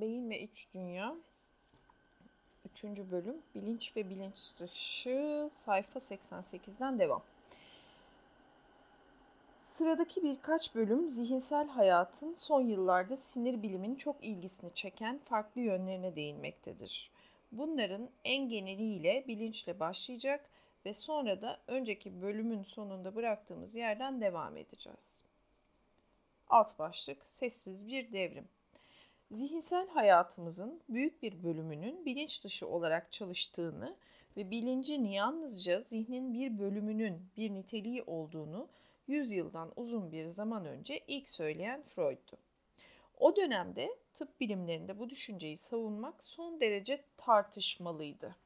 Beyin ve İç Dünya 3. bölüm Bilinç ve Bilinç Dışı sayfa 88'den devam. Sıradaki birkaç bölüm zihinsel hayatın son yıllarda sinir bilimin çok ilgisini çeken farklı yönlerine değinmektedir. Bunların en geneliyle bilinçle başlayacak ve sonra da önceki bölümün sonunda bıraktığımız yerden devam edeceğiz. Alt başlık Sessiz bir devrim. Zihinsel hayatımızın büyük bir bölümünün bilinç dışı olarak çalıştığını ve bilincin yalnızca zihnin bir bölümünün bir niteliği olduğunu 100 yıldan uzun bir zaman önce ilk söyleyen Freud'du. O dönemde tıp bilimlerinde bu düşünceyi savunmak son derece tartışmalıydı.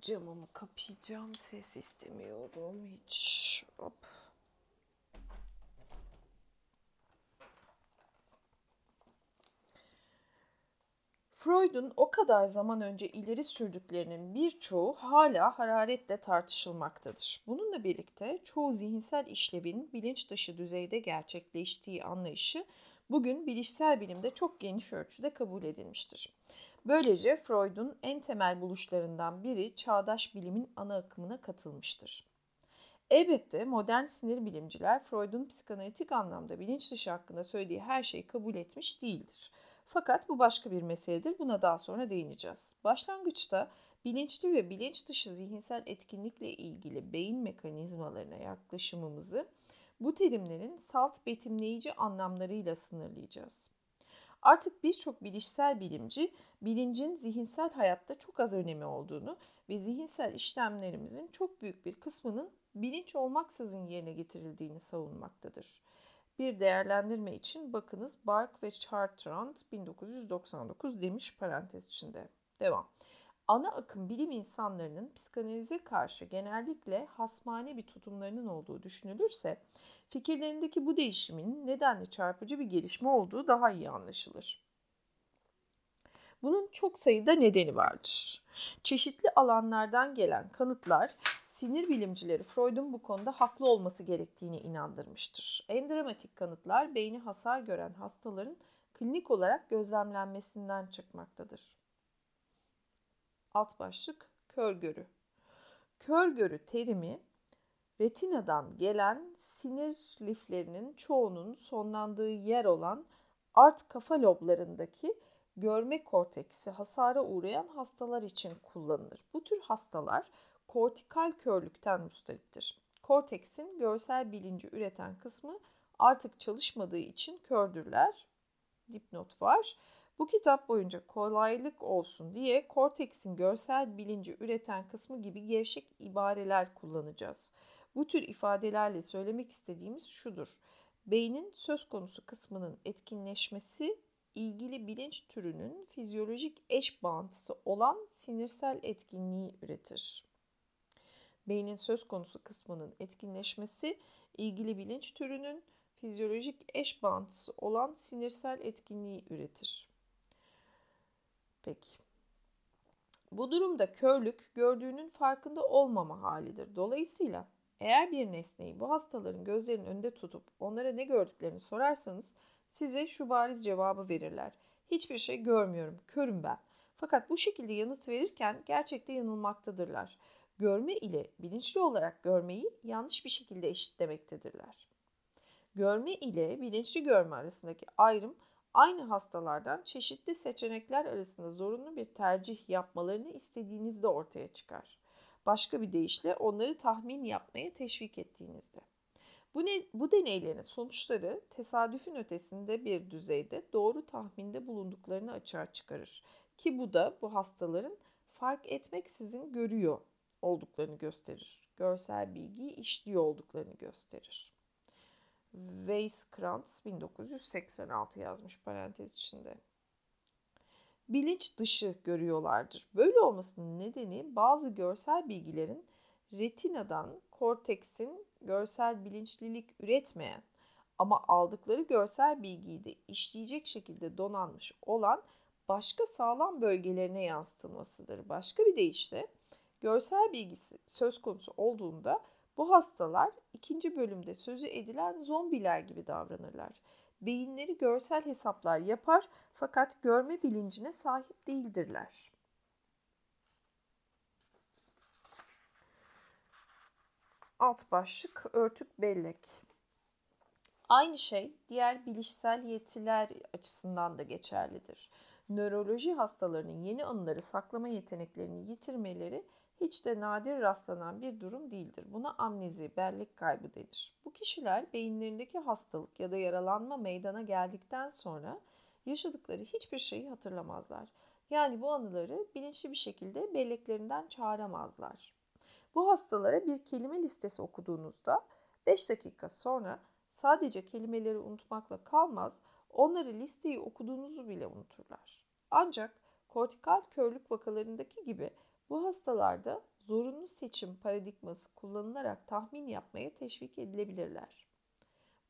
Camımı kapayacağım, ses istemiyorum hiç. Hop. Freud'un o kadar zaman önce ileri sürdüklerinin birçoğu hala hararetle tartışılmaktadır. Bununla birlikte çoğu zihinsel işlevin bilinç dışı düzeyde gerçekleştiği anlayışı bugün bilişsel bilimde çok geniş ölçüde kabul edilmiştir. Böylece Freud'un en temel buluşlarından biri çağdaş bilimin ana akımına katılmıştır. Elbette modern sinir bilimciler Freud'un psikanalitik anlamda bilinç dışı hakkında söylediği her şeyi kabul etmiş değildir. Fakat bu başka bir meseledir. Buna daha sonra değineceğiz. Başlangıçta bilinçli ve bilinç dışı zihinsel etkinlikle ilgili beyin mekanizmalarına yaklaşımımızı bu terimlerin salt betimleyici anlamlarıyla sınırlayacağız. Artık birçok bilişsel bilimci bilincin zihinsel hayatta çok az önemi olduğunu ve zihinsel işlemlerimizin çok büyük bir kısmının bilinç olmaksızın yerine getirildiğini savunmaktadır. Bir değerlendirme için bakınız Bark ve Chartrand 1999 demiş parantez içinde. Devam. Ana akım bilim insanlarının psikanalize karşı genellikle hasmane bir tutumlarının olduğu düşünülürse fikirlerindeki bu değişimin nedenli çarpıcı bir gelişme olduğu daha iyi anlaşılır. Bunun çok sayıda nedeni vardır. Çeşitli alanlardan gelen kanıtlar sinir bilimcileri Freud'un bu konuda haklı olması gerektiğini inandırmıştır. En dramatik kanıtlar beyni hasar gören hastaların klinik olarak gözlemlenmesinden çıkmaktadır. Alt başlık kör görü. Kör görü terimi retinadan gelen sinir liflerinin çoğunun sonlandığı yer olan art kafa loblarındaki görme korteksi hasara uğrayan hastalar için kullanılır. Bu tür hastalar kortikal körlükten müstariptir. Korteksin görsel bilinci üreten kısmı artık çalışmadığı için kördürler. Dipnot var. Bu kitap boyunca kolaylık olsun diye korteksin görsel bilinci üreten kısmı gibi gevşek ibareler kullanacağız. Bu tür ifadelerle söylemek istediğimiz şudur. Beynin söz konusu kısmının etkinleşmesi ilgili bilinç türünün fizyolojik eş bağıntısı olan sinirsel etkinliği üretir beynin söz konusu kısmının etkinleşmesi ilgili bilinç türünün fizyolojik eş bağıntısı olan sinirsel etkinliği üretir. Peki. Bu durumda körlük gördüğünün farkında olmama halidir. Dolayısıyla eğer bir nesneyi bu hastaların gözlerinin önünde tutup onlara ne gördüklerini sorarsanız size şu bariz cevabı verirler. Hiçbir şey görmüyorum, körüm ben. Fakat bu şekilde yanıt verirken gerçekte yanılmaktadırlar görme ile bilinçli olarak görmeyi yanlış bir şekilde eşitlemektedirler. Görme ile bilinçli görme arasındaki ayrım aynı hastalardan çeşitli seçenekler arasında zorunlu bir tercih yapmalarını istediğinizde ortaya çıkar. Başka bir deyişle onları tahmin yapmaya teşvik ettiğinizde. Bu, ne, bu deneylerin sonuçları tesadüfün ötesinde bir düzeyde doğru tahminde bulunduklarını açığa çıkarır. Ki bu da bu hastaların fark etmeksizin görüyor olduklarını gösterir. Görsel bilgiyi işliyor olduklarını gösterir. Weisskranz 1986 yazmış parantez içinde. Bilinç dışı görüyorlardır. Böyle olmasının nedeni bazı görsel bilgilerin retinadan korteksin görsel bilinçlilik üretmeyen ama aldıkları görsel bilgiyi de işleyecek şekilde donanmış olan başka sağlam bölgelerine yansıtılmasıdır. Başka bir deyişle görsel bilgisi söz konusu olduğunda bu hastalar ikinci bölümde sözü edilen zombiler gibi davranırlar. beyinleri görsel hesaplar yapar fakat görme bilincine sahip değildirler. Alt başlık örtük bellek. Aynı şey diğer bilişsel yetiler açısından da geçerlidir. Nöroloji hastalarının yeni anıları saklama yeteneklerini yitirmeleri hiç de nadir rastlanan bir durum değildir. Buna amnezi, bellek kaybı denir. Bu kişiler beyinlerindeki hastalık ya da yaralanma meydana geldikten sonra yaşadıkları hiçbir şeyi hatırlamazlar. Yani bu anıları bilinçli bir şekilde belleklerinden çağıramazlar. Bu hastalara bir kelime listesi okuduğunuzda 5 dakika sonra sadece kelimeleri unutmakla kalmaz, onları listeyi okuduğunuzu bile unuturlar. Ancak kortikal körlük vakalarındaki gibi bu hastalarda zorunlu seçim paradigması kullanılarak tahmin yapmaya teşvik edilebilirler.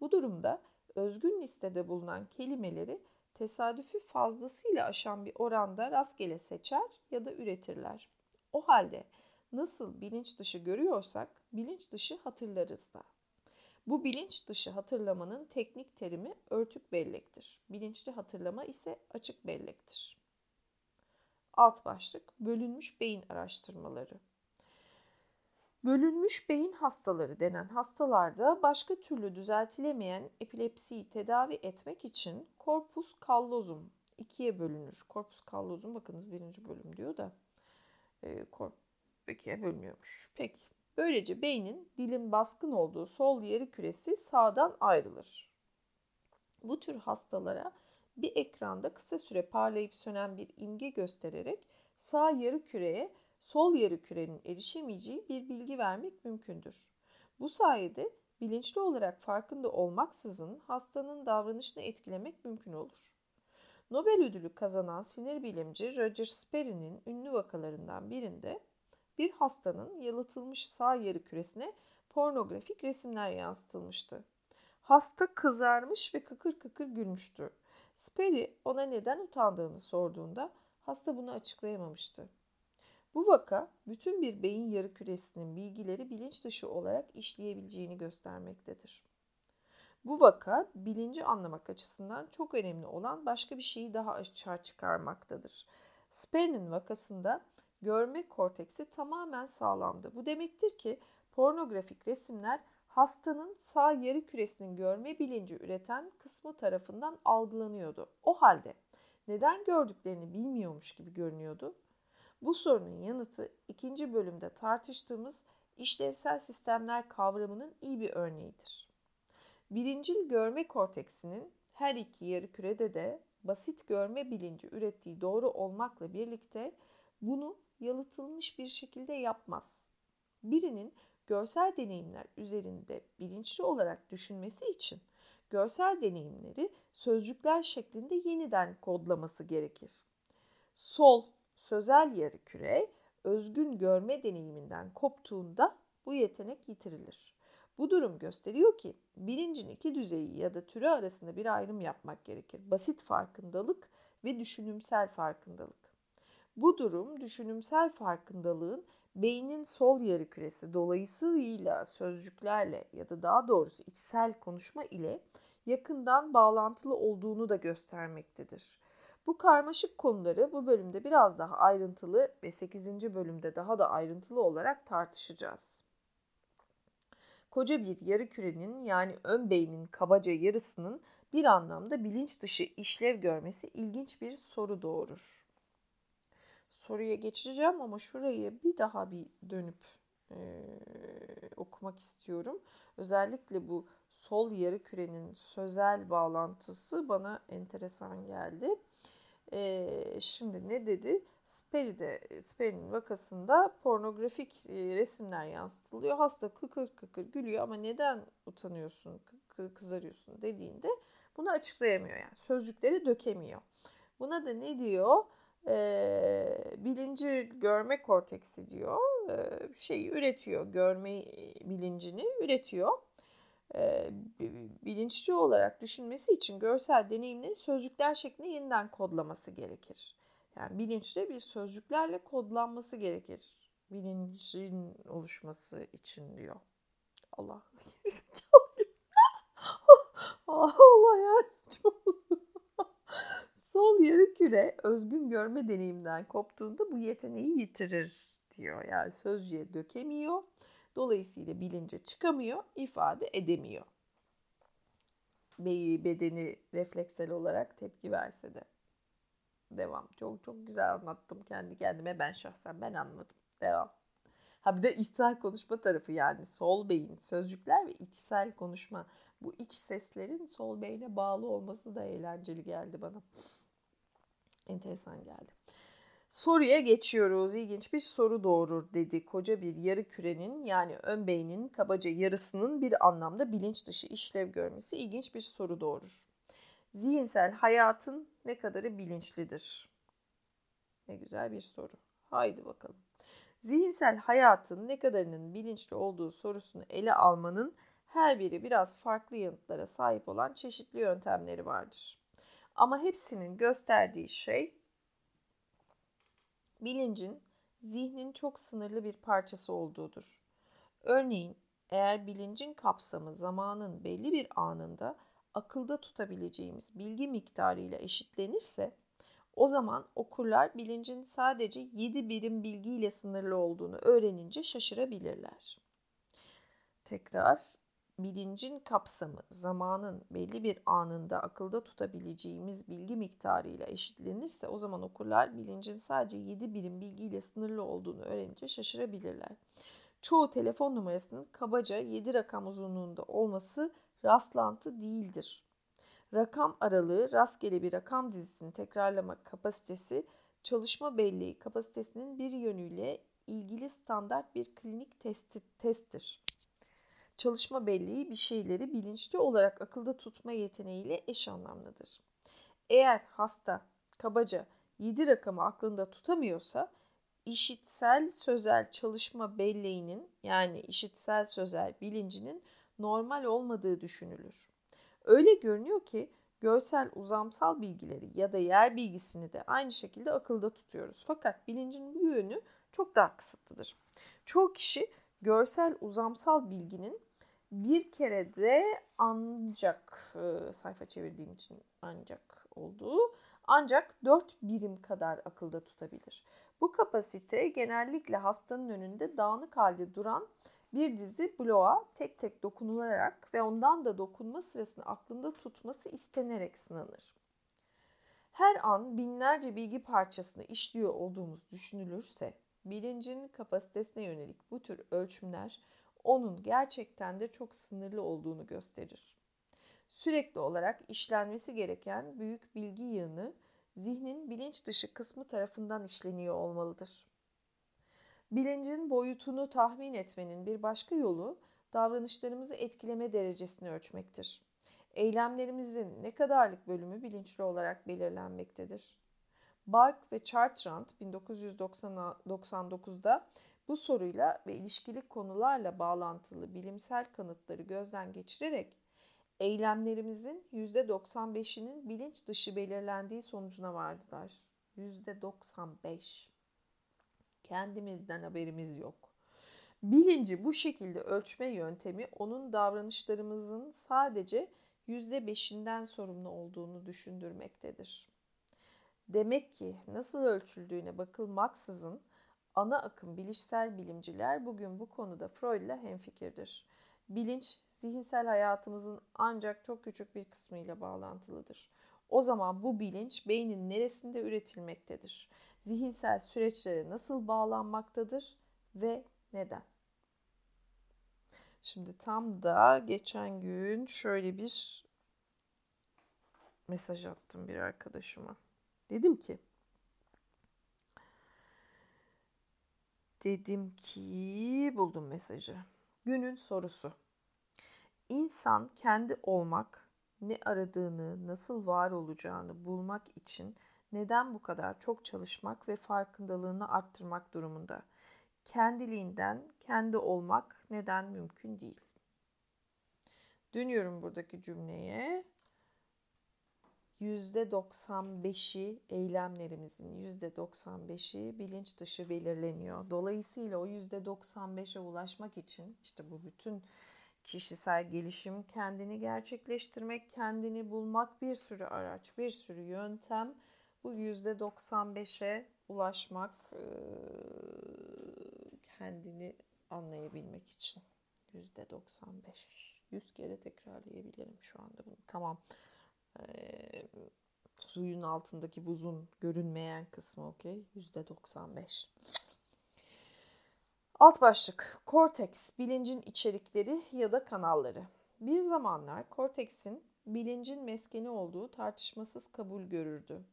Bu durumda özgün listede bulunan kelimeleri tesadüfi fazlasıyla aşan bir oranda rastgele seçer ya da üretirler. O halde nasıl bilinç dışı görüyorsak bilinç dışı hatırlarız da. Bu bilinç dışı hatırlamanın teknik terimi örtük bellektir. Bilinçli hatırlama ise açık bellektir. Alt başlık bölünmüş beyin araştırmaları. Bölünmüş beyin hastaları denen hastalarda başka türlü düzeltilemeyen epilepsiyi tedavi etmek için korpus callosum ikiye bölünür. Korpus callosum bakınız birinci bölüm diyor da e, korp ikiye bölünüyormuş. Peki. Böylece beynin dilin baskın olduğu sol yarı küresi sağdan ayrılır. Bu tür hastalara bir ekranda kısa süre parlayıp sönen bir imge göstererek sağ yarı küreye sol yarı kürenin erişemeyeceği bir bilgi vermek mümkündür. Bu sayede bilinçli olarak farkında olmaksızın hastanın davranışını etkilemek mümkün olur. Nobel ödülü kazanan sinir bilimci Roger Sperry'nin ünlü vakalarından birinde bir hastanın yalıtılmış sağ yarı küresine pornografik resimler yansıtılmıştı. Hasta kızarmış ve kıkır kıkır gülmüştü. Sperry ona neden utandığını sorduğunda hasta bunu açıklayamamıştı. Bu vaka bütün bir beyin yarı küresinin bilgileri bilinç dışı olarak işleyebileceğini göstermektedir. Bu vaka bilinci anlamak açısından çok önemli olan başka bir şeyi daha açığa çıkarmaktadır. Sperry'nin vakasında görme korteksi tamamen sağlamdı. Bu demektir ki pornografik resimler hastanın sağ yarı küresinin görme bilinci üreten kısmı tarafından algılanıyordu. O halde neden gördüklerini bilmiyormuş gibi görünüyordu? Bu sorunun yanıtı ikinci bölümde tartıştığımız işlevsel sistemler kavramının iyi bir örneğidir. Birincil görme korteksinin her iki yarı kürede de basit görme bilinci ürettiği doğru olmakla birlikte bunu yalıtılmış bir şekilde yapmaz. Birinin görsel deneyimler üzerinde bilinçli olarak düşünmesi için görsel deneyimleri sözcükler şeklinde yeniden kodlaması gerekir. Sol sözel yarı küre özgün görme deneyiminden koptuğunda bu yetenek yitirilir. Bu durum gösteriyor ki bilincin iki düzeyi ya da türü arasında bir ayrım yapmak gerekir. Basit farkındalık ve düşünümsel farkındalık. Bu durum düşünümsel farkındalığın beynin sol yarı küresi dolayısıyla sözcüklerle ya da daha doğrusu içsel konuşma ile yakından bağlantılı olduğunu da göstermektedir. Bu karmaşık konuları bu bölümde biraz daha ayrıntılı ve 8. bölümde daha da ayrıntılı olarak tartışacağız. Koca bir yarı kürenin yani ön beynin kabaca yarısının bir anlamda bilinç dışı işlev görmesi ilginç bir soru doğurur soruya geçeceğim ama şurayı bir daha bir dönüp e, okumak istiyorum. Özellikle bu sol yarı kürenin sözel bağlantısı bana enteresan geldi. E, şimdi ne dedi? Sperry'de, Sperry'nin vakasında pornografik resimler yansıtılıyor. Hasta kıkır kıkır gülüyor ama neden utanıyorsun, kızarıyorsun dediğinde bunu açıklayamıyor yani. Sözcükleri dökemiyor. Buna da ne diyor? E, bilinci görme korteksi diyor. E, şeyi üretiyor, görme bilincini üretiyor. E, bilinçli olarak düşünmesi için görsel deneyimleri sözcükler şeklinde yeniden kodlaması gerekir. Yani bilinçli bir sözcüklerle kodlanması gerekir. Bilincin oluşması için diyor. Allah. Allah yani küre özgün görme deneyimden koptuğunda bu yeteneği yitirir diyor. Yani sözcüğe dökemiyor. Dolayısıyla bilince çıkamıyor, ifade edemiyor. Beyi bedeni refleksel olarak tepki verse de. Devam. Çok çok güzel anlattım kendi kendime ben şahsen ben anladım. Devam. Ha bir de içsel konuşma tarafı yani sol beyin, sözcükler ve içsel konuşma. Bu iç seslerin sol beyne bağlı olması da eğlenceli geldi bana. Enteresan geldi. Soruya geçiyoruz. İlginç bir soru doğurur dedi. Koca bir yarı kürenin yani ön beynin kabaca yarısının bir anlamda bilinç dışı işlev görmesi ilginç bir soru doğurur. Zihinsel hayatın ne kadarı bilinçlidir? Ne güzel bir soru. Haydi bakalım. Zihinsel hayatın ne kadarının bilinçli olduğu sorusunu ele almanın her biri biraz farklı yanıtlara sahip olan çeşitli yöntemleri vardır. Ama hepsinin gösterdiği şey bilincin zihnin çok sınırlı bir parçası olduğudur. Örneğin eğer bilincin kapsamı zamanın belli bir anında akılda tutabileceğimiz bilgi miktarıyla eşitlenirse o zaman okurlar bilincin sadece 7 birim bilgiyle sınırlı olduğunu öğrenince şaşırabilirler. Tekrar bilincin kapsamı zamanın belli bir anında akılda tutabileceğimiz bilgi miktarıyla eşitlenirse o zaman okurlar bilincin sadece 7 birim bilgiyle sınırlı olduğunu öğrenince şaşırabilirler. Çoğu telefon numarasının kabaca 7 rakam uzunluğunda olması rastlantı değildir. Rakam aralığı rastgele bir rakam dizisini tekrarlama kapasitesi çalışma belleği kapasitesinin bir yönüyle ilgili standart bir klinik testi, testtir çalışma belleği bir şeyleri bilinçli olarak akılda tutma yeteneğiyle eş anlamlıdır. Eğer hasta kabaca 7 rakamı aklında tutamıyorsa işitsel sözel çalışma belleğinin yani işitsel sözel bilincinin normal olmadığı düşünülür. Öyle görünüyor ki görsel uzamsal bilgileri ya da yer bilgisini de aynı şekilde akılda tutuyoruz. Fakat bilincin bu yönü çok daha kısıtlıdır. Çoğu kişi görsel uzamsal bilginin bir kere de ancak e, sayfa çevirdiğim için ancak olduğu ancak 4 birim kadar akılda tutabilir. Bu kapasite genellikle hastanın önünde dağınık halde duran bir dizi bloğa tek tek dokunularak ve ondan da dokunma sırasını aklında tutması istenerek sınanır. Her an binlerce bilgi parçasını işliyor olduğumuz düşünülürse bilincin kapasitesine yönelik bu tür ölçümler onun gerçekten de çok sınırlı olduğunu gösterir. Sürekli olarak işlenmesi gereken büyük bilgi yığını zihnin bilinç dışı kısmı tarafından işleniyor olmalıdır. Bilincin boyutunu tahmin etmenin bir başka yolu davranışlarımızı etkileme derecesini ölçmektir. Eylemlerimizin ne kadarlık bölümü bilinçli olarak belirlenmektedir. Bark ve Chartrand 1999'da bu soruyla ve ilişkili konularla bağlantılı bilimsel kanıtları gözden geçirerek eylemlerimizin %95'inin bilinç dışı belirlendiği sonucuna vardılar. %95. Kendimizden haberimiz yok. Bilinci bu şekilde ölçme yöntemi onun davranışlarımızın sadece %5'inden sorumlu olduğunu düşündürmektedir. Demek ki nasıl ölçüldüğüne bakılmaksızın ana akım bilişsel bilimciler bugün bu konuda Freud ile hemfikirdir. Bilinç, zihinsel hayatımızın ancak çok küçük bir kısmıyla bağlantılıdır. O zaman bu bilinç beynin neresinde üretilmektedir? Zihinsel süreçlere nasıl bağlanmaktadır ve neden? Şimdi tam da geçen gün şöyle bir mesaj attım bir arkadaşıma. Dedim ki Dedim ki buldum mesajı. Günün sorusu. İnsan kendi olmak, ne aradığını, nasıl var olacağını bulmak için neden bu kadar çok çalışmak ve farkındalığını arttırmak durumunda? Kendiliğinden kendi olmak neden mümkün değil? Dönüyorum buradaki cümleye. %95'i eylemlerimizin %95'i bilinç dışı belirleniyor. Dolayısıyla o %95'e ulaşmak için işte bu bütün kişisel gelişim, kendini gerçekleştirmek, kendini bulmak bir sürü araç, bir sürü yöntem. Bu bu %95'e ulaşmak kendini anlayabilmek için. %95. 100 kere tekrarlayabilirim şu anda bunu. Tamam. Ee, suyun altındaki buzun görünmeyen kısmı okey. %95. Alt başlık. Korteks, bilincin içerikleri ya da kanalları. Bir zamanlar korteksin bilincin meskeni olduğu tartışmasız kabul görürdü.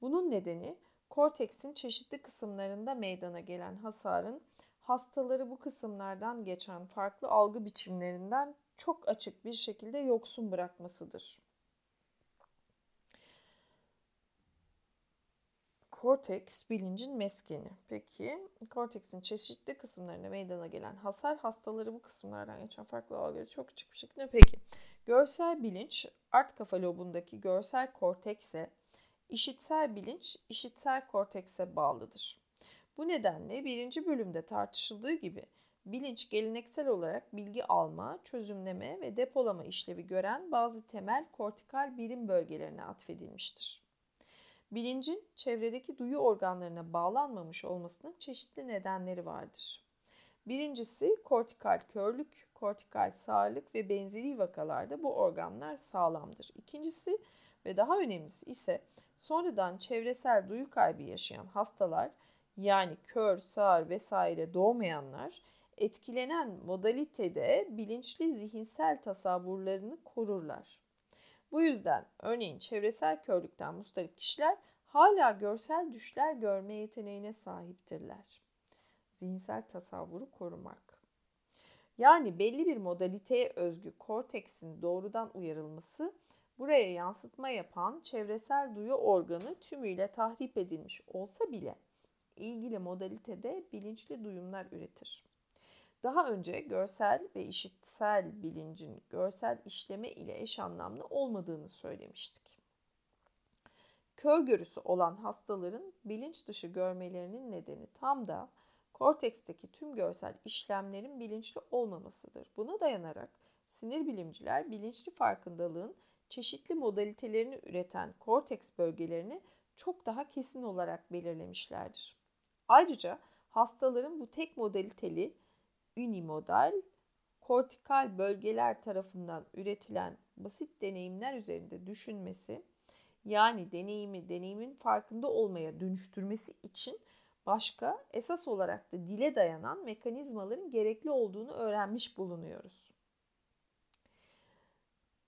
Bunun nedeni korteksin çeşitli kısımlarında meydana gelen hasarın hastaları bu kısımlardan geçen farklı algı biçimlerinden çok açık bir şekilde yoksun bırakmasıdır. Korteks bilincin meskeni. Peki korteksin çeşitli kısımlarına meydana gelen hasar hastaları bu kısımlardan geçen farklı algıları çok açık bir şekilde. Peki görsel bilinç art kafa lobundaki görsel kortekse, işitsel bilinç işitsel kortekse bağlıdır. Bu nedenle birinci bölümde tartışıldığı gibi bilinç geleneksel olarak bilgi alma, çözümleme ve depolama işlevi gören bazı temel kortikal birim bölgelerine atfedilmiştir. Bilincin çevredeki duyu organlarına bağlanmamış olmasının çeşitli nedenleri vardır. Birincisi kortikal körlük, kortikal sağırlık ve benzeri vakalarda bu organlar sağlamdır. İkincisi ve daha önemlisi ise sonradan çevresel duyu kaybı yaşayan hastalar yani kör, sağır vesaire doğmayanlar etkilenen modalitede bilinçli zihinsel tasavvurlarını korurlar. Bu yüzden örneğin çevresel körlükten mustarip kişiler hala görsel düşler görme yeteneğine sahiptirler. Zihinsel tasavvuru korumak. Yani belli bir modaliteye özgü korteksin doğrudan uyarılması buraya yansıtma yapan çevresel duyu organı tümüyle tahrip edilmiş olsa bile ilgili modalitede bilinçli duyumlar üretir. Daha önce görsel ve işitsel bilincin görsel işleme ile eş anlamlı olmadığını söylemiştik. Kör görüsü olan hastaların bilinç dışı görmelerinin nedeni tam da korteksteki tüm görsel işlemlerin bilinçli olmamasıdır. Buna dayanarak sinir bilimciler bilinçli farkındalığın çeşitli modalitelerini üreten korteks bölgelerini çok daha kesin olarak belirlemişlerdir. Ayrıca hastaların bu tek modaliteli unimodal kortikal bölgeler tarafından üretilen basit deneyimler üzerinde düşünmesi yani deneyimi deneyimin farkında olmaya dönüştürmesi için başka esas olarak da dile dayanan mekanizmaların gerekli olduğunu öğrenmiş bulunuyoruz.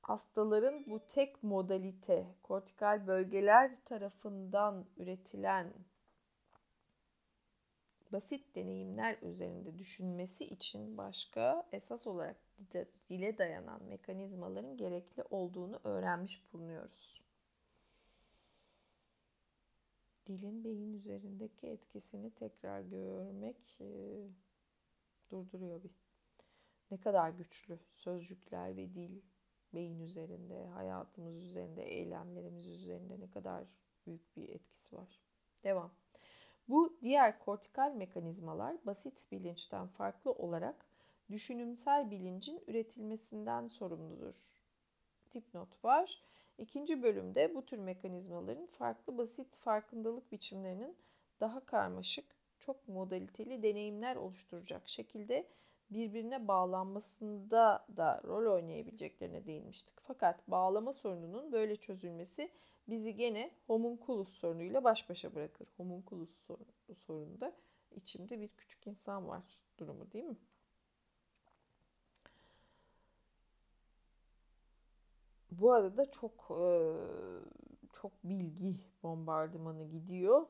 Hastaların bu tek modalite kortikal bölgeler tarafından üretilen basit deneyimler üzerinde düşünmesi için başka esas olarak dile dayanan mekanizmaların gerekli olduğunu öğrenmiş bulunuyoruz. Dilin beyin üzerindeki etkisini tekrar görmek e, durduruyor bir. Ne kadar güçlü sözcükler ve dil beyin üzerinde, hayatımız üzerinde, eylemlerimiz üzerinde ne kadar büyük bir etkisi var. Devam. Bu diğer kortikal mekanizmalar basit bilinçten farklı olarak düşünümsel bilincin üretilmesinden sorumludur. Tipnot var. İkinci bölümde bu tür mekanizmaların farklı basit farkındalık biçimlerinin daha karmaşık, çok modaliteli deneyimler oluşturacak şekilde birbirine bağlanmasında da rol oynayabileceklerine değinmiştik. Fakat bağlama sorununun böyle çözülmesi bizi gene homunculus sorunuyla baş başa bırakır. Homunculus sorununda içimde bir küçük insan var durumu değil mi? Bu arada çok çok bilgi bombardımanı gidiyor.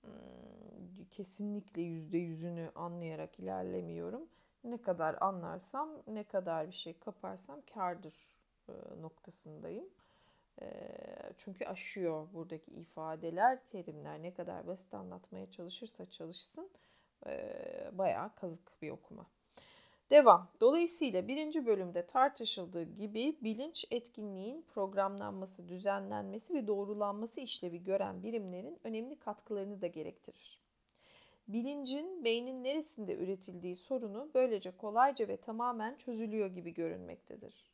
Hmm, kesinlikle yüzde yüzünü anlayarak ilerlemiyorum. Ne kadar anlarsam, ne kadar bir şey kaparsam kardır noktasındayım. Çünkü aşıyor buradaki ifadeler, terimler ne kadar basit anlatmaya çalışırsa çalışsın bayağı kazık bir okuma. Devam. Dolayısıyla birinci bölümde tartışıldığı gibi bilinç etkinliğin programlanması, düzenlenmesi ve doğrulanması işlevi gören birimlerin önemli katkılarını da gerektirir. Bilincin beynin neresinde üretildiği sorunu böylece kolayca ve tamamen çözülüyor gibi görünmektedir.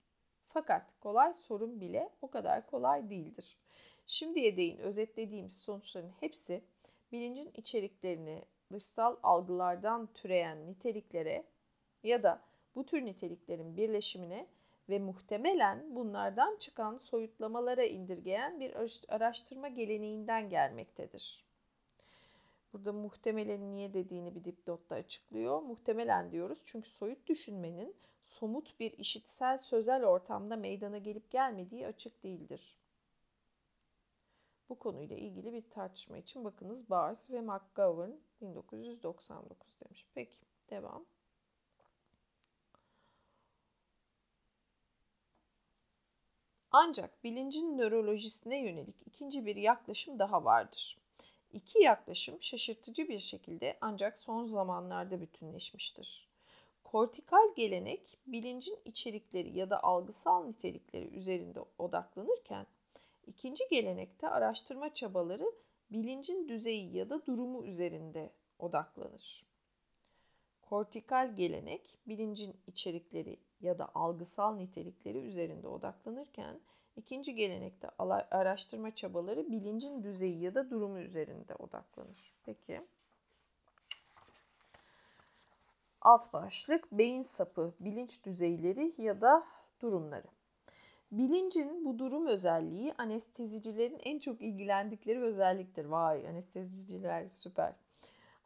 Fakat kolay sorun bile o kadar kolay değildir. Şimdiye değin özetlediğimiz sonuçların hepsi bilincin içeriklerini dışsal algılardan türeyen niteliklere ya da bu tür niteliklerin birleşimine ve muhtemelen bunlardan çıkan soyutlamalara indirgeyen bir araştırma geleneğinden gelmektedir. Burada muhtemelen niye dediğini bir dipnotta açıklıyor. Muhtemelen diyoruz çünkü soyut düşünmenin somut bir işitsel sözel ortamda meydana gelip gelmediği açık değildir. Bu konuyla ilgili bir tartışma için bakınız Bars ve McGovern 1999 demiş. Peki devam. Ancak bilincin nörolojisine yönelik ikinci bir yaklaşım daha vardır. İki yaklaşım şaşırtıcı bir şekilde ancak son zamanlarda bütünleşmiştir. Kortikal gelenek bilincin içerikleri ya da algısal nitelikleri üzerinde odaklanırken ikinci gelenekte araştırma çabaları bilincin düzeyi ya da durumu üzerinde odaklanır. Kortikal gelenek bilincin içerikleri ya da algısal nitelikleri üzerinde odaklanırken ikinci gelenekte araştırma çabaları bilincin düzeyi ya da durumu üzerinde odaklanır. Peki. Alt başlık beyin sapı, bilinç düzeyleri ya da durumları. Bilincin bu durum özelliği anestezicilerin en çok ilgilendikleri özelliktir. Vay anesteziciler süper.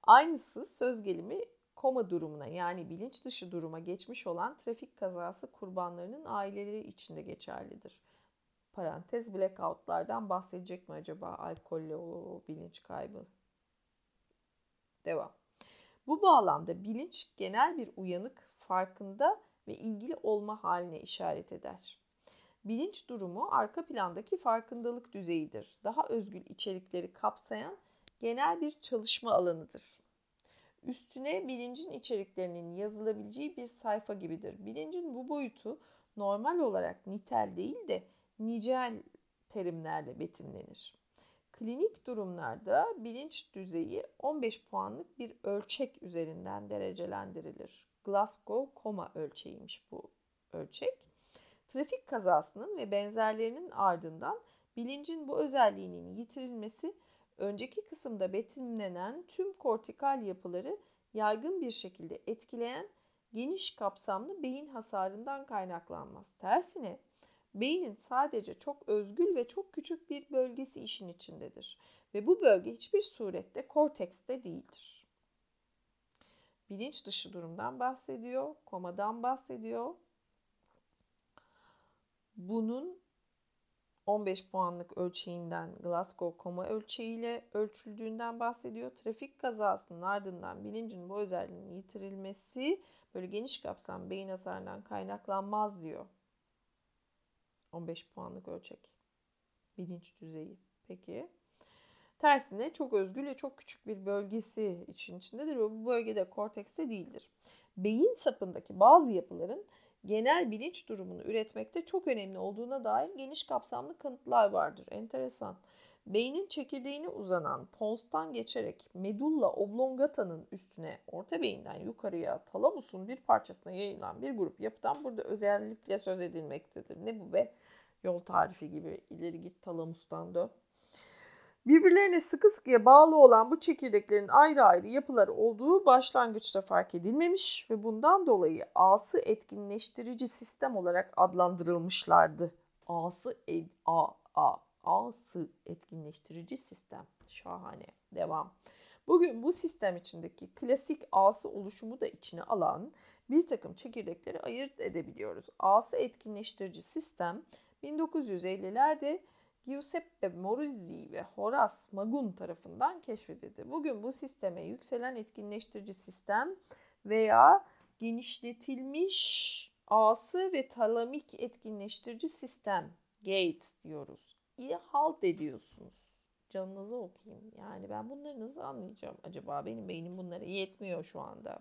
Aynısı söz gelimi koma durumuna yani bilinç dışı duruma geçmiş olan trafik kazası kurbanlarının aileleri içinde geçerlidir. Parantez blackoutlardan bahsedecek mi acaba alkolle o bilinç kaybı? Devam. Bu bağlamda bilinç genel bir uyanık, farkında ve ilgili olma haline işaret eder. Bilinç durumu arka plandaki farkındalık düzeyidir. Daha özgül içerikleri kapsayan genel bir çalışma alanıdır. Üstüne bilincin içeriklerinin yazılabileceği bir sayfa gibidir. Bilincin bu boyutu normal olarak nitel değil de nicel terimlerle betimlenir. Klinik durumlarda bilinç düzeyi 15 puanlık bir ölçek üzerinden derecelendirilir. Glasgow koma ölçeğiymiş bu ölçek. Trafik kazasının ve benzerlerinin ardından bilincin bu özelliğinin yitirilmesi önceki kısımda betimlenen tüm kortikal yapıları yaygın bir şekilde etkileyen geniş kapsamlı beyin hasarından kaynaklanmaz. Tersine beynin sadece çok özgül ve çok küçük bir bölgesi işin içindedir ve bu bölge hiçbir surette kortekste değildir. Bilinç dışı durumdan bahsediyor, komadan bahsediyor. Bunun 15 puanlık ölçeğinden Glasgow koma ölçeğiyle ölçüldüğünden bahsediyor. Trafik kazasının ardından bilincin bu özelliğinin yitirilmesi böyle geniş kapsam beyin hasarından kaynaklanmaz diyor. 15 puanlık ölçek. Bilinç düzeyi. Peki. Tersine çok özgül ve çok küçük bir bölgesi için içindedir ve bu bölgede kortekste değildir. Beyin sapındaki bazı yapıların genel bilinç durumunu üretmekte çok önemli olduğuna dair geniş kapsamlı kanıtlar vardır. Enteresan. Beynin çekirdeğine uzanan ponstan geçerek medulla oblongata'nın üstüne orta beyinden yukarıya talamusun bir parçasına yayılan bir grup yapıdan burada özellikle söz edilmektedir. Ne bu be? Yol tarifi gibi ileri git talamustan dön. Birbirlerine sıkı sıkıya bağlı olan bu çekirdeklerin ayrı ayrı yapıları olduğu başlangıçta fark edilmemiş ve bundan dolayı ağsı etkinleştirici sistem olarak adlandırılmışlardı. Ağsı ed, a, a, ağsı etkinleştirici sistem. Şahane. Devam. Bugün bu sistem içindeki klasik ağsı oluşumu da içine alan bir takım çekirdekleri ayırt edebiliyoruz. Ağsı etkinleştirici sistem 1950'lerde Giuseppe Moruzzi ve Horace Magun tarafından keşfedildi. Bugün bu sisteme yükselen etkinleştirici sistem veya genişletilmiş ağsı ve talamik etkinleştirici sistem Gates diyoruz. İyi halt ediyorsunuz. Canınızı okuyayım. Yani ben bunları nasıl anlayacağım acaba? Benim beynim bunlara yetmiyor şu anda.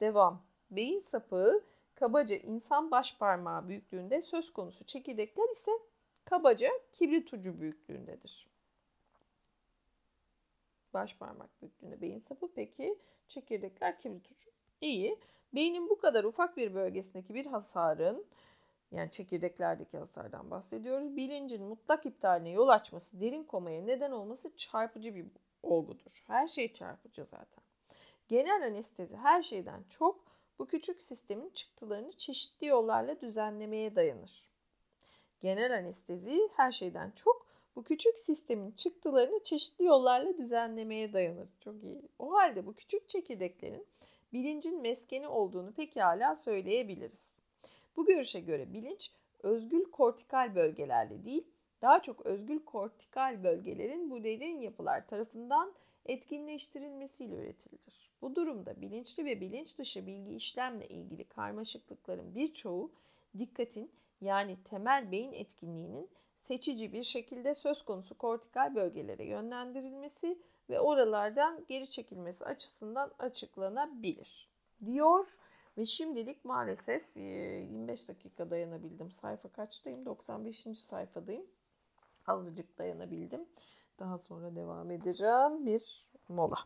Devam. Beyin sapı kabaca insan baş parmağı büyüklüğünde söz konusu çekirdekler ise kabaca kibrit ucu büyüklüğündedir. Baş parmak büyüklüğünde beyin sapı peki çekirdekler kibrit ucu. İyi. Beynin bu kadar ufak bir bölgesindeki bir hasarın yani çekirdeklerdeki hasardan bahsediyoruz. Bilincin mutlak iptaline yol açması, derin komaya neden olması çarpıcı bir olgudur. Her şey çarpıcı zaten. Genel anestezi her şeyden çok bu küçük sistemin çıktılarını çeşitli yollarla düzenlemeye dayanır. Genel anestezi her şeyden çok bu küçük sistemin çıktılarını çeşitli yollarla düzenlemeye dayanır. Çok iyi. O halde bu küçük çekirdeklerin bilincin meskeni olduğunu pekala söyleyebiliriz. Bu görüşe göre bilinç özgül kortikal bölgelerle değil, daha çok özgül kortikal bölgelerin bu derin yapılar tarafından etkinleştirilmesiyle üretilir. Bu durumda bilinçli ve bilinç dışı bilgi işlemle ilgili karmaşıklıkların birçoğu dikkatin yani temel beyin etkinliğinin seçici bir şekilde söz konusu kortikal bölgelere yönlendirilmesi ve oralardan geri çekilmesi açısından açıklanabilir diyor. Ve şimdilik maalesef 25 dakika dayanabildim. Sayfa kaçtayım? 95. sayfadayım. Azıcık dayanabildim. Daha sonra devam edeceğim. Bir mola.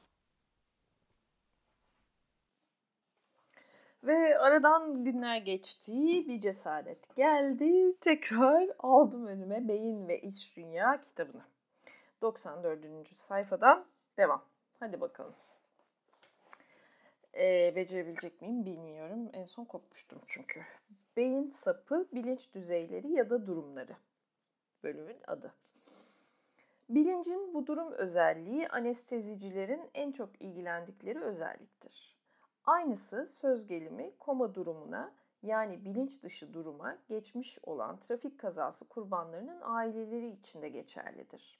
Ve aradan günler geçti, bir cesaret geldi. Tekrar aldım önüme Beyin ve İç Dünya kitabını. 94. sayfadan devam. Hadi bakalım. Ee, becerebilecek miyim bilmiyorum. En son kopmuştum çünkü. Beyin sapı, bilinç düzeyleri ya da durumları. Bölümün adı. Bilincin bu durum özelliği anestezicilerin en çok ilgilendikleri özelliktir. Aynısı söz gelimi koma durumuna yani bilinç dışı duruma geçmiş olan trafik kazası kurbanlarının aileleri için de geçerlidir.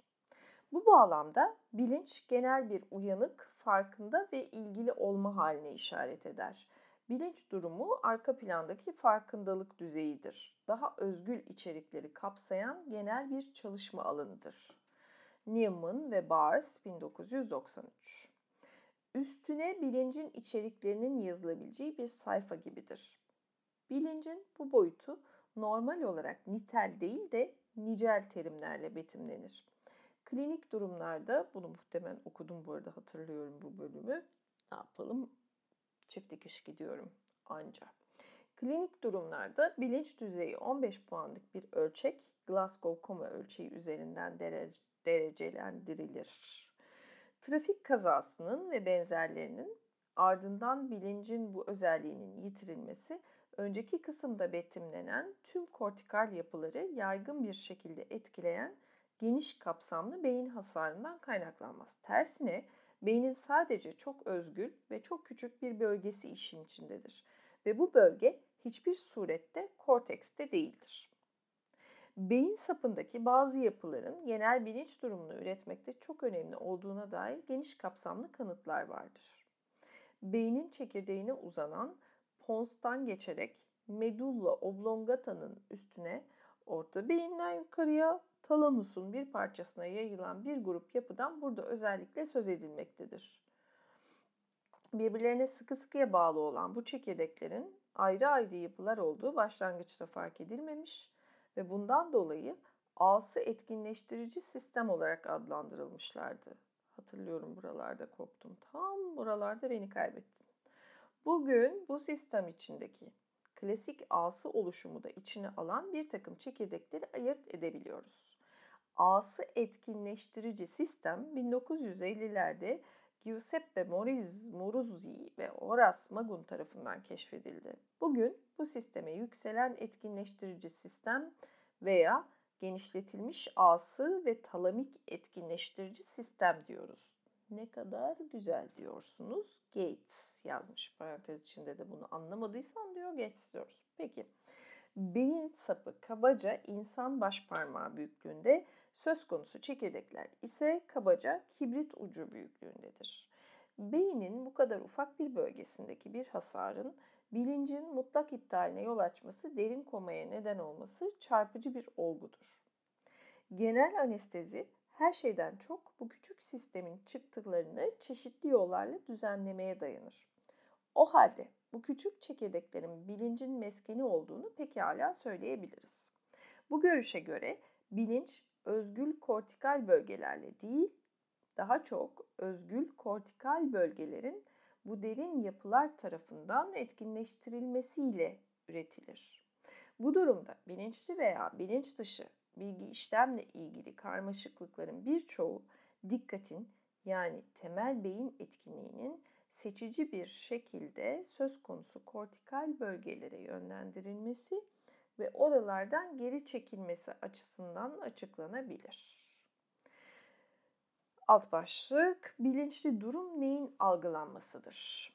Bu bağlamda bilinç genel bir uyanık, farkında ve ilgili olma haline işaret eder. Bilinç durumu arka plandaki farkındalık düzeyidir. Daha özgül içerikleri kapsayan genel bir çalışma alanıdır. Newman ve Bars 1993 Üstüne bilincin içeriklerinin yazılabileceği bir sayfa gibidir. Bilincin bu boyutu normal olarak nitel değil de nicel terimlerle betimlenir. Klinik durumlarda, bunu muhtemelen okudum bu arada hatırlıyorum bu bölümü. Ne yapalım? Çift dikiş gidiyorum anca. Klinik durumlarda bilinç düzeyi 15 puanlık bir ölçek Glasgow Coma ölçeği üzerinden derecelendirilir. Trafik kazasının ve benzerlerinin ardından bilincin bu özelliğinin yitirilmesi önceki kısımda betimlenen tüm kortikal yapıları yaygın bir şekilde etkileyen geniş kapsamlı beyin hasarından kaynaklanmaz. Tersine beynin sadece çok özgül ve çok küçük bir bölgesi işin içindedir ve bu bölge hiçbir surette kortekste değildir. Beyin sapındaki bazı yapıların genel bilinç durumunu üretmekte çok önemli olduğuna dair geniş kapsamlı kanıtlar vardır. Beynin çekirdeğine uzanan ponstan geçerek medulla oblongata'nın üstüne orta beyinden yukarıya talamusun bir parçasına yayılan bir grup yapıdan burada özellikle söz edilmektedir. Birbirlerine sıkı sıkıya bağlı olan bu çekirdeklerin ayrı ayrı yapılar olduğu başlangıçta fark edilmemiş ve bundan dolayı ağsı etkinleştirici sistem olarak adlandırılmışlardı. Hatırlıyorum buralarda koptum. Tam buralarda beni kaybettin. Bugün bu sistem içindeki klasik ağsı oluşumu da içine alan bir takım çekirdekleri ayırt edebiliyoruz. Ağsı etkinleştirici sistem 1950'lerde Giuseppe Moruzzi ve Horace Magun tarafından keşfedildi. Bugün bu sisteme yükselen etkinleştirici sistem veya genişletilmiş ağsı ve talamik etkinleştirici sistem diyoruz. Ne kadar güzel diyorsunuz. Gates yazmış parantez içinde de bunu anlamadıysan diyor Gates diyoruz. Peki beyin sapı kabaca insan baş parmağı büyüklüğünde söz konusu çekirdekler ise kabaca kibrit ucu büyüklüğündedir. Beynin bu kadar ufak bir bölgesindeki bir hasarın bilincin mutlak iptaline yol açması, derin komaya neden olması çarpıcı bir olgudur. Genel anestezi her şeyden çok bu küçük sistemin çıktılarını çeşitli yollarla düzenlemeye dayanır. O halde bu küçük çekirdeklerin bilincin meskeni olduğunu pekala söyleyebiliriz. Bu görüşe göre bilinç özgül kortikal bölgelerle değil, daha çok özgül kortikal bölgelerin bu derin yapılar tarafından etkinleştirilmesiyle üretilir. Bu durumda bilinçli veya bilinç dışı bilgi işlemle ilgili karmaşıklıkların birçoğu dikkatin yani temel beyin etkinliğinin seçici bir şekilde söz konusu kortikal bölgelere yönlendirilmesi ve oralardan geri çekilmesi açısından açıklanabilir. Alt başlık bilinçli durum neyin algılanmasıdır?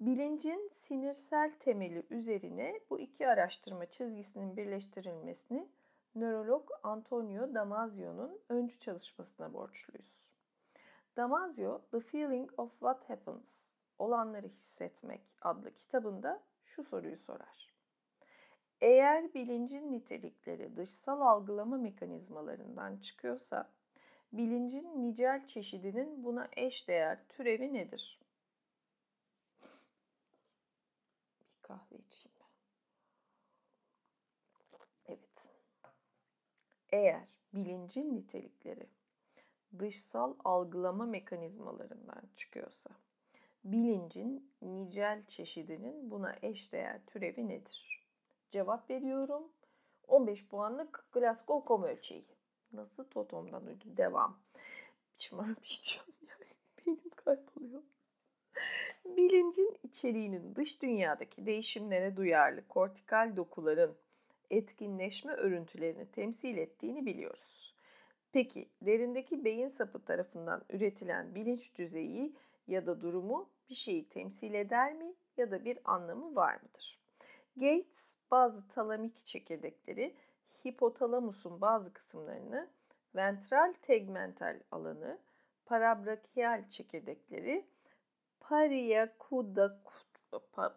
Bilincin sinirsel temeli üzerine bu iki araştırma çizgisinin birleştirilmesini nörolog Antonio Damasio'nun öncü çalışmasına borçluyuz. Damasio, The Feeling of What Happens, Olanları Hissetmek adlı kitabında şu soruyu sorar. Eğer bilincin nitelikleri dışsal algılama mekanizmalarından çıkıyorsa, bilincin nicel çeşidinin buna eş değer türevi nedir? Bir kahve içeyim ben. Evet. Eğer bilincin nitelikleri dışsal algılama mekanizmalarından çıkıyorsa, bilincin nicel çeşidinin buna eş değer türevi nedir? Cevap veriyorum. 15 puanlık Glasgow kom ölçeği. Nasıl totomdan uydum? Devam. Şımarmayacağım yani. Benim kayboluyor. Bilincin içeriğinin dış dünyadaki değişimlere duyarlı kortikal dokuların etkinleşme örüntülerini temsil ettiğini biliyoruz. Peki derindeki beyin sapı tarafından üretilen bilinç düzeyi ya da durumu bir şeyi temsil eder mi ya da bir anlamı var mıdır? Gates bazı talamik çekirdekleri hipotalamusun bazı kısımlarını, ventral tegmental alanı, parabrakial çekirdekleri,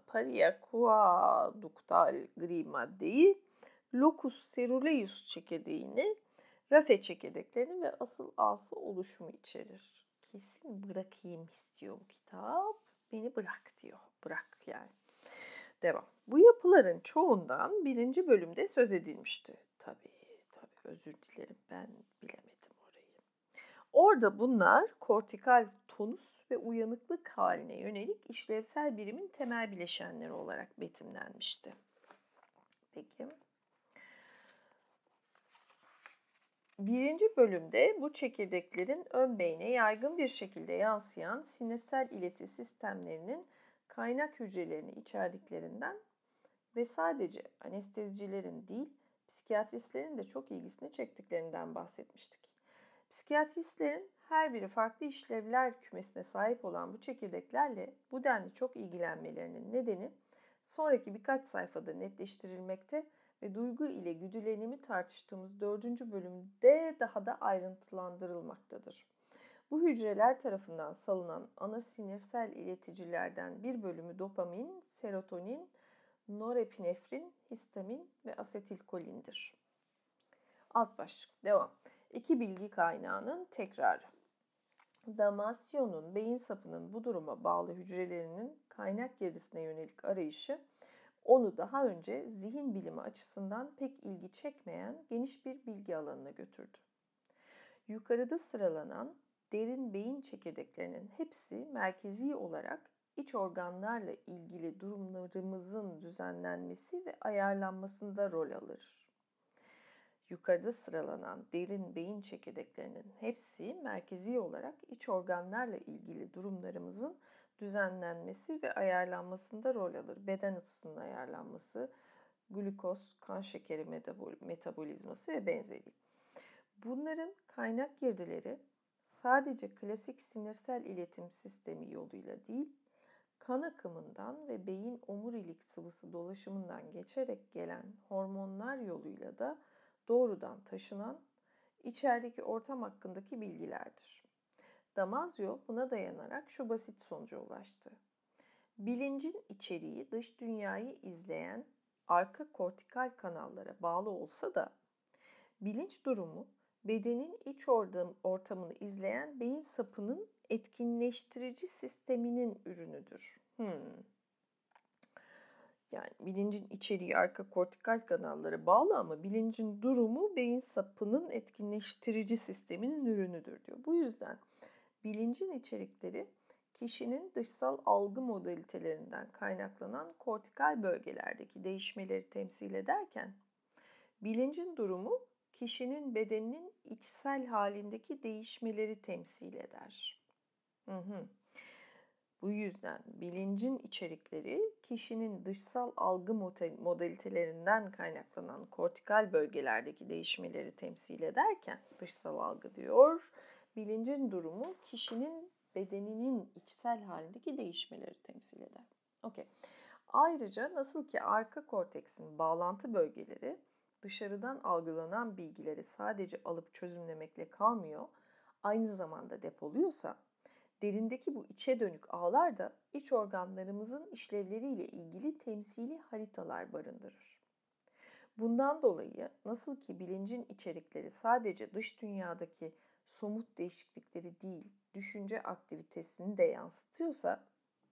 pariakuaduktal gri maddeyi, locus ceruleus çekirdeğini, rafe çekirdeklerini ve asıl ası oluşumu içerir. Kesin bırakayım istiyor bu kitap. Beni bırak diyor. Bırak yani. Devam. Bu yapıların çoğundan birinci bölümde söz edilmişti. Tabii, tabii özür dilerim ben bilemedim orayı. Orada bunlar kortikal tonus ve uyanıklık haline yönelik işlevsel birimin temel bileşenleri olarak betimlenmişti. Peki. Birinci bölümde bu çekirdeklerin ön beyne yaygın bir şekilde yansıyan sinirsel ileti sistemlerinin kaynak hücrelerini içerdiklerinden ve sadece anestezicilerin değil, psikiyatristlerin de çok ilgisini çektiklerinden bahsetmiştik. Psikiyatristlerin her biri farklı işlevler kümesine sahip olan bu çekirdeklerle bu denli çok ilgilenmelerinin nedeni sonraki birkaç sayfada netleştirilmekte ve duygu ile güdülenimi tartıştığımız dördüncü bölümde daha da ayrıntılandırılmaktadır. Bu hücreler tarafından salınan ana sinirsel ileticilerden bir bölümü dopamin, serotonin, norepinefrin, histamin ve asetilkolindir. Alt başlık devam. İki bilgi kaynağının tekrarı. Damasyon'un beyin sapının bu duruma bağlı hücrelerinin kaynak gerisine yönelik arayışı onu daha önce zihin bilimi açısından pek ilgi çekmeyen geniş bir bilgi alanına götürdü. Yukarıda sıralanan derin beyin çekirdeklerinin hepsi merkezi olarak iç organlarla ilgili durumlarımızın düzenlenmesi ve ayarlanmasında rol alır. Yukarıda sıralanan derin beyin çekirdeklerinin hepsi merkezi olarak iç organlarla ilgili durumlarımızın düzenlenmesi ve ayarlanmasında rol alır. Beden ısısının ayarlanması, glukoz, kan şekeri metabolizması ve benzeri. Bunların kaynak girdileri sadece klasik sinirsel iletim sistemi yoluyla değil, kan akımından ve beyin omurilik sıvısı dolaşımından geçerek gelen hormonlar yoluyla da doğrudan taşınan içerideki ortam hakkındaki bilgilerdir. Damasio buna dayanarak şu basit sonuca ulaştı. Bilincin içeriği dış dünyayı izleyen arka kortikal kanallara bağlı olsa da bilinç durumu bedenin iç ortamını izleyen beyin sapının etkinleştirici sisteminin ürünüdür. Hmm. Yani bilincin içeriği arka kortikal kanallara bağlı ama bilincin durumu beyin sapının etkinleştirici sisteminin ürünüdür diyor. Bu yüzden bilincin içerikleri kişinin dışsal algı modalitelerinden kaynaklanan kortikal bölgelerdeki değişmeleri temsil ederken, bilincin durumu kişinin bedeninin içsel halindeki değişmeleri temsil eder. Hı hı. Bu yüzden bilincin içerikleri kişinin dışsal algı modalitelerinden kaynaklanan kortikal bölgelerdeki değişmeleri temsil ederken dışsal algı diyor. Bilincin durumu kişinin bedeninin içsel halindeki değişmeleri temsil eder. Okey. Ayrıca nasıl ki arka korteksin bağlantı bölgeleri dışarıdan algılanan bilgileri sadece alıp çözümlemekle kalmıyor, aynı zamanda depoluyorsa derindeki bu içe dönük ağlar da iç organlarımızın işlevleriyle ilgili temsili haritalar barındırır. Bundan dolayı nasıl ki bilincin içerikleri sadece dış dünyadaki somut değişiklikleri değil, düşünce aktivitesini de yansıtıyorsa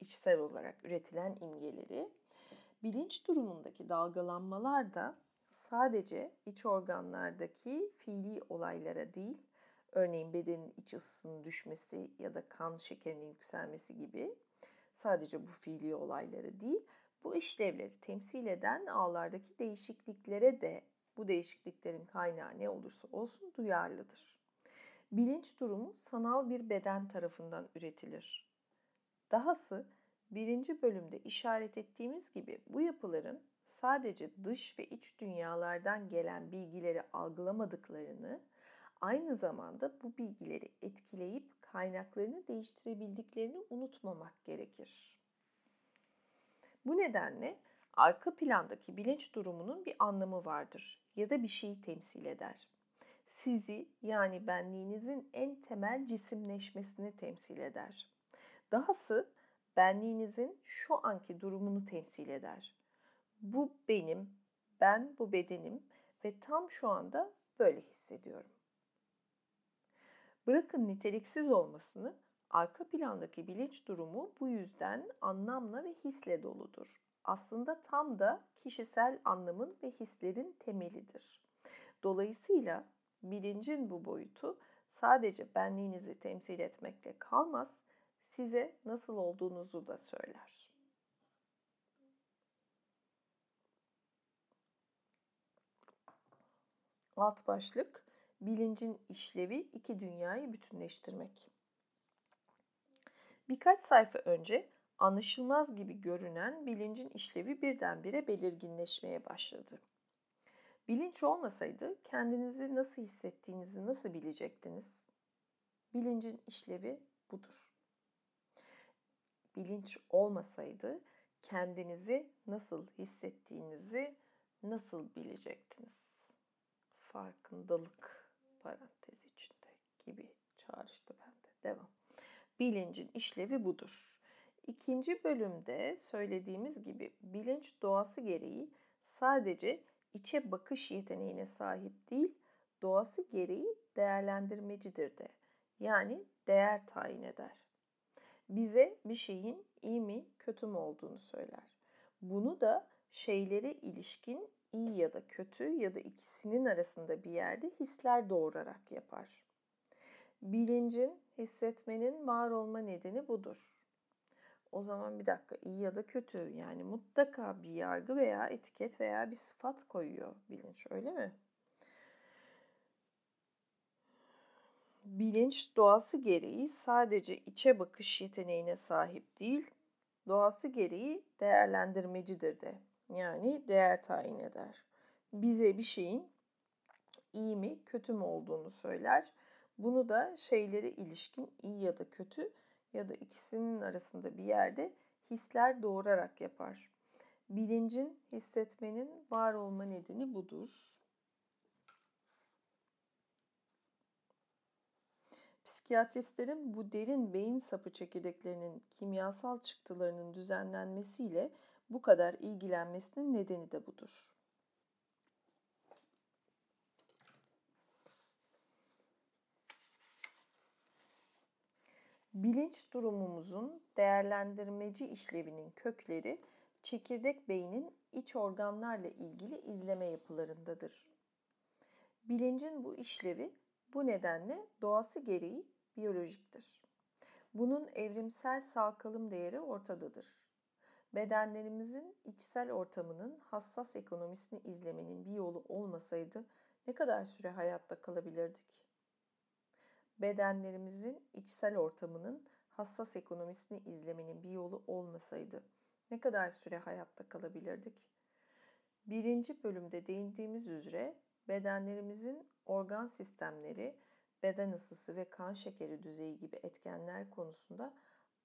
içsel olarak üretilen imgeleri, bilinç durumundaki dalgalanmalar da sadece iç organlardaki fiili olaylara değil, örneğin bedenin iç ısısının düşmesi ya da kan şekerinin yükselmesi gibi sadece bu fiili olaylara değil, bu işlevleri temsil eden ağlardaki değişikliklere de bu değişikliklerin kaynağı ne olursa olsun duyarlıdır. Bilinç durumu sanal bir beden tarafından üretilir. Dahası birinci bölümde işaret ettiğimiz gibi bu yapıların sadece dış ve iç dünyalardan gelen bilgileri algılamadıklarını, aynı zamanda bu bilgileri etkileyip kaynaklarını değiştirebildiklerini unutmamak gerekir. Bu nedenle arka plandaki bilinç durumunun bir anlamı vardır ya da bir şeyi temsil eder. Sizi yani benliğinizin en temel cisimleşmesini temsil eder. Dahası benliğinizin şu anki durumunu temsil eder. Bu benim, ben bu bedenim ve tam şu anda böyle hissediyorum. Bırakın niteliksiz olmasını, arka plandaki bilinç durumu bu yüzden anlamla ve hisle doludur. Aslında tam da kişisel anlamın ve hislerin temelidir. Dolayısıyla bilincin bu boyutu sadece benliğinizi temsil etmekle kalmaz, size nasıl olduğunuzu da söyler. Alt başlık bilincin işlevi iki dünyayı bütünleştirmek. Birkaç sayfa önce anlaşılmaz gibi görünen bilincin işlevi birdenbire belirginleşmeye başladı. Bilinç olmasaydı kendinizi nasıl hissettiğinizi nasıl bilecektiniz? Bilincin işlevi budur. Bilinç olmasaydı kendinizi nasıl hissettiğinizi nasıl bilecektiniz? Farkındalık parantez içinde gibi çağrıştı bende. Devam. Bilincin işlevi budur. İkinci bölümde söylediğimiz gibi bilinç doğası gereği sadece içe bakış yeteneğine sahip değil, doğası gereği değerlendirmecidir de. Yani değer tayin eder. Bize bir şeyin iyi mi, kötü mü olduğunu söyler. Bunu da şeylere ilişkin iyi ya da kötü ya da ikisinin arasında bir yerde hisler doğurarak yapar. Bilincin, hissetmenin var olma nedeni budur. O zaman bir dakika iyi ya da kötü yani mutlaka bir yargı veya etiket veya bir sıfat koyuyor bilinç öyle mi? Bilinç doğası gereği sadece içe bakış yeteneğine sahip değil, doğası gereği değerlendirmecidir de. Yani değer tayin eder. Bize bir şeyin iyi mi, kötü mü olduğunu söyler. Bunu da şeylere ilişkin iyi ya da kötü ya da ikisinin arasında bir yerde hisler doğurarak yapar. Bilincin, hissetmenin var olma nedeni budur. Psikiyatristlerin bu derin beyin sapı çekirdeklerinin kimyasal çıktılarının düzenlenmesiyle bu kadar ilgilenmesinin nedeni de budur. Bilinç durumumuzun değerlendirmeci işlevinin kökleri çekirdek beynin iç organlarla ilgili izleme yapılarındadır. Bilincin bu işlevi bu nedenle doğası gereği biyolojiktir. Bunun evrimsel sağ kalım değeri ortadadır. Bedenlerimizin içsel ortamının hassas ekonomisini izlemenin bir yolu olmasaydı ne kadar süre hayatta kalabilirdik? Bedenlerimizin içsel ortamının hassas ekonomisini izlemenin bir yolu olmasaydı ne kadar süre hayatta kalabilirdik? Birinci bölümde değindiğimiz üzere bedenlerimizin organ sistemleri, beden ısısı ve kan şekeri düzeyi gibi etkenler konusunda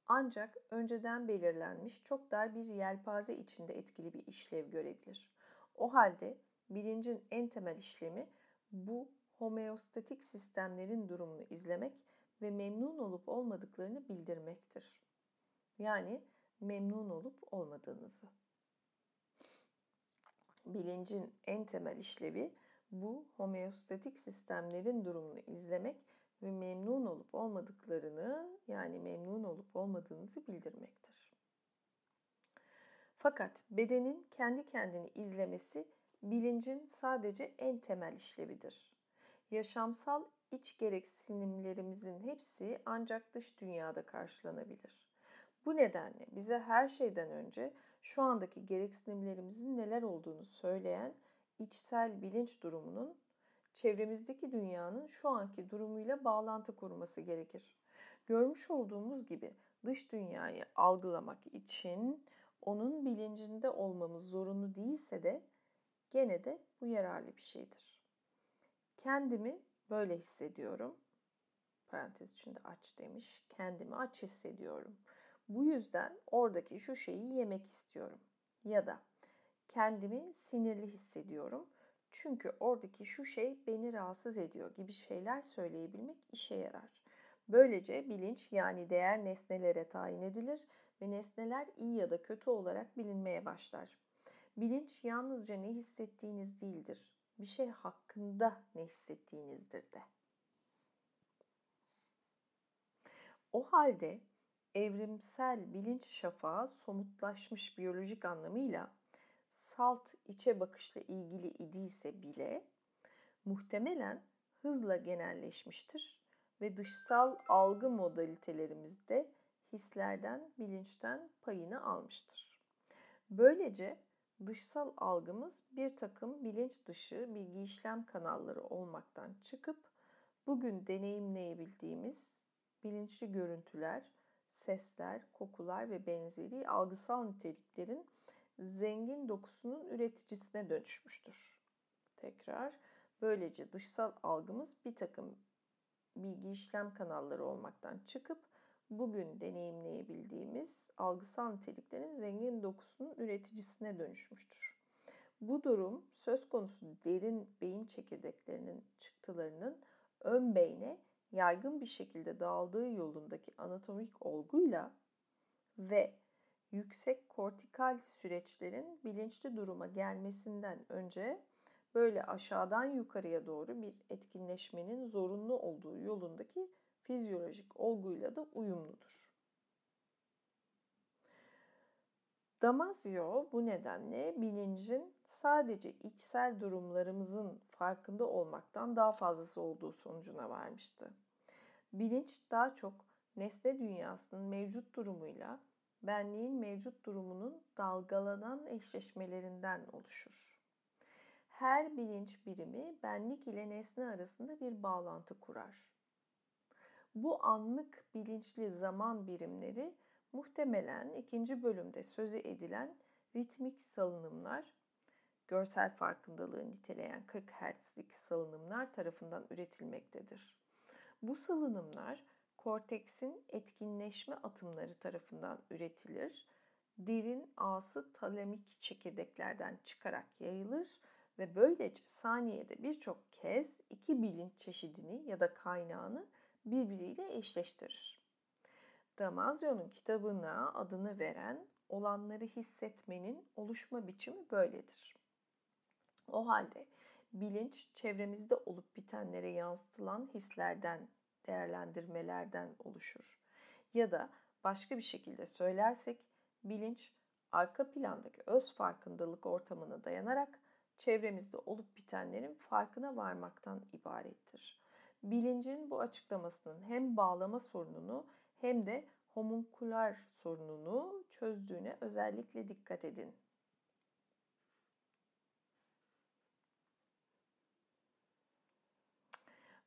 ancak önceden belirlenmiş çok dar bir yelpaze içinde etkili bir işlev görebilir. O halde bilincin en temel işlemi bu homeostatik sistemlerin durumunu izlemek ve memnun olup olmadıklarını bildirmektir. Yani memnun olup olmadığınızı. Bilincin en temel işlevi bu homeostatik sistemlerin durumunu izlemek ve memnun olup olmadıklarını yani memnun olup olmadığınızı bildirmektir. Fakat bedenin kendi kendini izlemesi bilincin sadece en temel işlevidir. Yaşamsal iç gereksinimlerimizin hepsi ancak dış dünyada karşılanabilir. Bu nedenle bize her şeyden önce şu andaki gereksinimlerimizin neler olduğunu söyleyen içsel bilinç durumunun çevremizdeki dünyanın şu anki durumuyla bağlantı kurması gerekir. Görmüş olduğumuz gibi dış dünyayı algılamak için onun bilincinde olmamız zorunlu değilse de gene de bu yararlı bir şeydir. Kendimi böyle hissediyorum. Parantez içinde aç demiş. Kendimi aç hissediyorum. Bu yüzden oradaki şu şeyi yemek istiyorum. Ya da kendimi sinirli hissediyorum. Çünkü oradaki şu şey beni rahatsız ediyor gibi şeyler söyleyebilmek işe yarar. Böylece bilinç yani değer nesnelere tayin edilir ve nesneler iyi ya da kötü olarak bilinmeye başlar. Bilinç yalnızca ne hissettiğiniz değildir. Bir şey hakkında ne hissettiğinizdir de. O halde evrimsel bilinç şafağı somutlaşmış biyolojik anlamıyla salt içe bakışla ilgili idiyse bile muhtemelen hızla genelleşmiştir ve dışsal algı modalitelerimizde hislerden, bilinçten payını almıştır. Böylece dışsal algımız bir takım bilinç dışı bilgi işlem kanalları olmaktan çıkıp bugün deneyimleyebildiğimiz bilinçli görüntüler, sesler, kokular ve benzeri algısal niteliklerin zengin dokusunun üreticisine dönüşmüştür. Tekrar böylece dışsal algımız bir takım bilgi işlem kanalları olmaktan çıkıp bugün deneyimleyebildiğimiz algısal niteliklerin zengin dokusunun üreticisine dönüşmüştür. Bu durum söz konusu derin beyin çekirdeklerinin çıktılarının ön beyne yaygın bir şekilde dağıldığı yolundaki anatomik olguyla ve yüksek kortikal süreçlerin bilinçli duruma gelmesinden önce böyle aşağıdan yukarıya doğru bir etkinleşmenin zorunlu olduğu yolundaki fizyolojik olguyla da uyumludur. Damasio bu nedenle bilincin sadece içsel durumlarımızın farkında olmaktan daha fazlası olduğu sonucuna varmıştı. Bilinç daha çok nesne dünyasının mevcut durumuyla benliğin mevcut durumunun dalgalanan eşleşmelerinden oluşur. Her bilinç birimi benlik ile nesne arasında bir bağlantı kurar. Bu anlık bilinçli zaman birimleri muhtemelen ikinci bölümde sözü edilen ritmik salınımlar, görsel farkındalığı niteleyen 40 Hz'lik salınımlar tarafından üretilmektedir. Bu salınımlar korteksin etkinleşme atımları tarafından üretilir. Derin ağsı talemik çekirdeklerden çıkarak yayılır ve böylece saniyede birçok kez iki bilinç çeşidini ya da kaynağını birbiriyle eşleştirir. Damasio'nun kitabına adını veren olanları hissetmenin oluşma biçimi böyledir. O halde bilinç çevremizde olup bitenlere yansıtılan hislerden değerlendirmelerden oluşur. Ya da başka bir şekilde söylersek bilinç arka plandaki öz farkındalık ortamına dayanarak çevremizde olup bitenlerin farkına varmaktan ibarettir. Bilincin bu açıklamasının hem bağlama sorununu hem de homunkular sorununu çözdüğüne özellikle dikkat edin.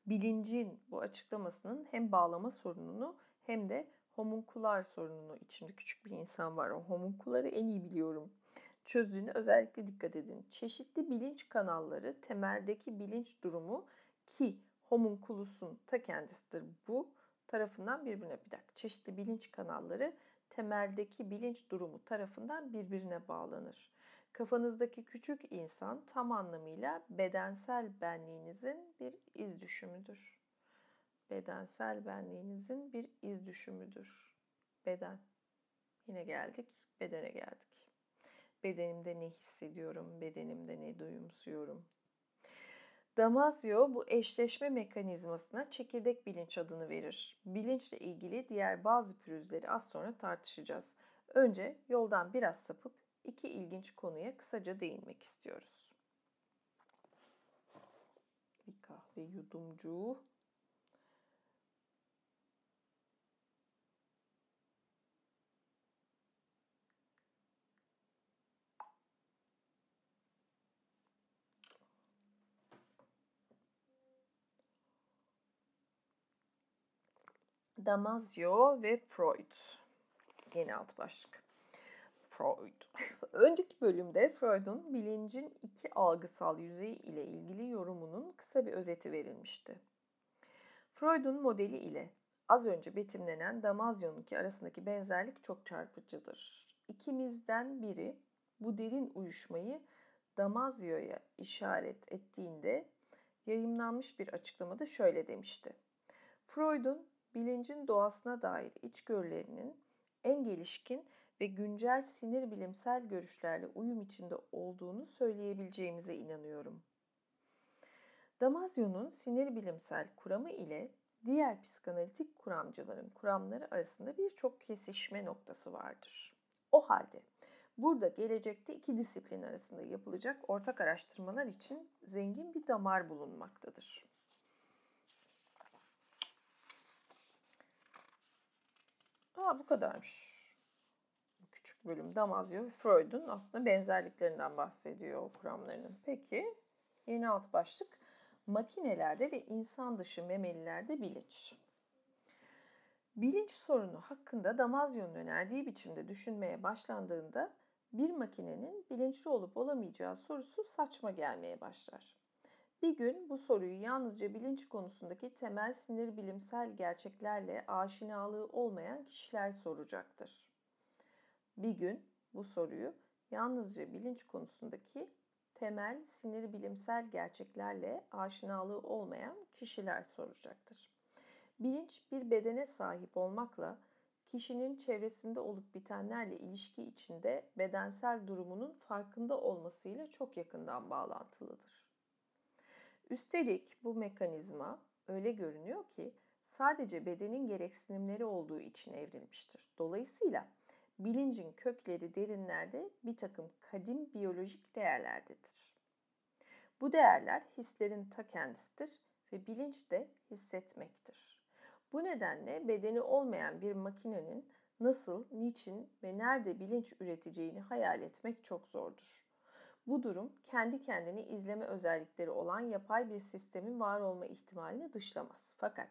Bilincin bu açıklamasının hem bağlama sorununu hem de homunkular sorununu içimde küçük bir insan var. O homunkuları en iyi biliyorum. Çözdüğüne özellikle dikkat edin. Çeşitli bilinç kanalları temeldeki bilinç durumu ki homunkulusun ta kendisidir bu tarafından birbirine bir dakika. Çeşitli bilinç kanalları temeldeki bilinç durumu tarafından birbirine bağlanır. Kafanızdaki küçük insan tam anlamıyla bedensel benliğinizin bir iz düşümüdür. Bedensel benliğinizin bir iz düşümüdür. Beden. Yine geldik, bedene geldik. Bedenimde ne hissediyorum, bedenimde ne duyumsuyorum, Damasio bu eşleşme mekanizmasına çekirdek bilinç adını verir. Bilinçle ilgili diğer bazı pürüzleri az sonra tartışacağız. Önce yoldan biraz sapıp iki ilginç konuya kısaca değinmek istiyoruz. Bir kahve yudumcu. Damasio ve Freud. Yeni alt başlık. Freud. Önceki bölümde Freud'un bilincin iki algısal yüzeyi ile ilgili yorumunun kısa bir özeti verilmişti. Freud'un modeli ile az önce betimlenen Damasio'nunki arasındaki benzerlik çok çarpıcıdır. İkimizden biri bu derin uyuşmayı Damasio'ya işaret ettiğinde yayımlanmış bir açıklamada şöyle demişti. Freud'un bilincin doğasına dair içgörülerinin en gelişkin ve güncel sinir bilimsel görüşlerle uyum içinde olduğunu söyleyebileceğimize inanıyorum. Damasio'nun sinir bilimsel kuramı ile diğer psikanalitik kuramcıların kuramları arasında birçok kesişme noktası vardır. O halde burada gelecekte iki disiplin arasında yapılacak ortak araştırmalar için zengin bir damar bulunmaktadır. Aa bu kadarmış. Bölüm Damasio ve Freud'un aslında benzerliklerinden bahsediyor o kuramlarının. Peki yeni alt başlık makinelerde ve insan dışı memelilerde bilinç. Bilinç sorunu hakkında Damasio'nun önerdiği biçimde düşünmeye başlandığında bir makinenin bilinçli olup olamayacağı sorusu saçma gelmeye başlar. Bir gün bu soruyu yalnızca bilinç konusundaki temel sinir bilimsel gerçeklerle aşinalığı olmayan kişiler soracaktır. Bir gün bu soruyu yalnızca bilinç konusundaki temel sinir bilimsel gerçeklerle aşinalığı olmayan kişiler soracaktır. Bilinç bir bedene sahip olmakla kişinin çevresinde olup bitenlerle ilişki içinde bedensel durumunun farkında olmasıyla çok yakından bağlantılıdır. Üstelik bu mekanizma öyle görünüyor ki sadece bedenin gereksinimleri olduğu için evrilmiştir. Dolayısıyla bilincin kökleri derinlerde bir takım kadim biyolojik değerlerdedir. Bu değerler hislerin ta kendisidir ve bilinç de hissetmektir. Bu nedenle bedeni olmayan bir makinenin nasıl, niçin ve nerede bilinç üreteceğini hayal etmek çok zordur. Bu durum kendi kendini izleme özellikleri olan yapay bir sistemin var olma ihtimalini dışlamaz. Fakat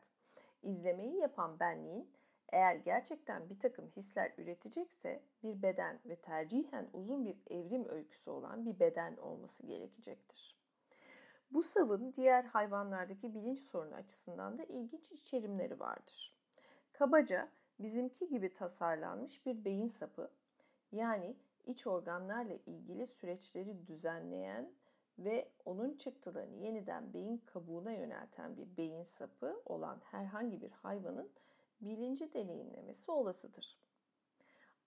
izlemeyi yapan benliğin eğer gerçekten bir takım hisler üretecekse bir beden ve tercihen uzun bir evrim öyküsü olan bir beden olması gerekecektir. Bu savın diğer hayvanlardaki bilinç sorunu açısından da ilginç içerimleri vardır. Kabaca bizimki gibi tasarlanmış bir beyin sapı yani iç organlarla ilgili süreçleri düzenleyen ve onun çıktılarını yeniden beyin kabuğuna yönelten bir beyin sapı olan herhangi bir hayvanın bilinci deneyimlemesi olasıdır.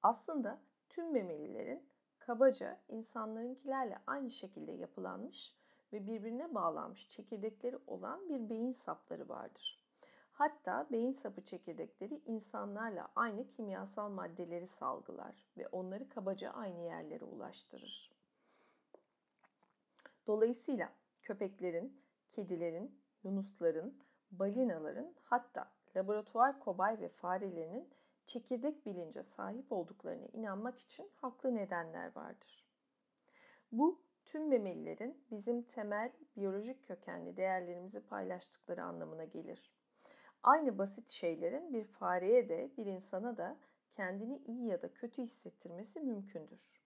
Aslında tüm memelilerin kabaca insanlarınkilerle aynı şekilde yapılanmış ve birbirine bağlanmış çekirdekleri olan bir beyin sapları vardır. Hatta beyin sapı çekirdekleri insanlarla aynı kimyasal maddeleri salgılar ve onları kabaca aynı yerlere ulaştırır. Dolayısıyla köpeklerin, kedilerin, yunusların, balinaların hatta laboratuvar kobay ve farelerinin çekirdek bilince sahip olduklarına inanmak için haklı nedenler vardır. Bu tüm memelilerin bizim temel biyolojik kökenli değerlerimizi paylaştıkları anlamına gelir. Aynı basit şeylerin bir fareye de bir insana da kendini iyi ya da kötü hissettirmesi mümkündür.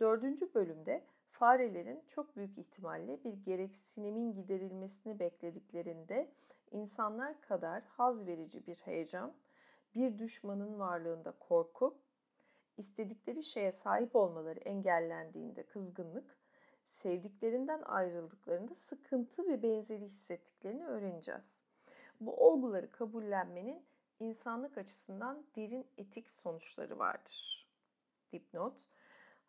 Dördüncü bölümde farelerin çok büyük ihtimalle bir gereksinimin giderilmesini beklediklerinde insanlar kadar haz verici bir heyecan, bir düşmanın varlığında korku, istedikleri şeye sahip olmaları engellendiğinde kızgınlık, sevdiklerinden ayrıldıklarında sıkıntı ve benzeri hissettiklerini öğreneceğiz. Bu olguları kabullenmenin insanlık açısından derin etik sonuçları vardır. Dipnot,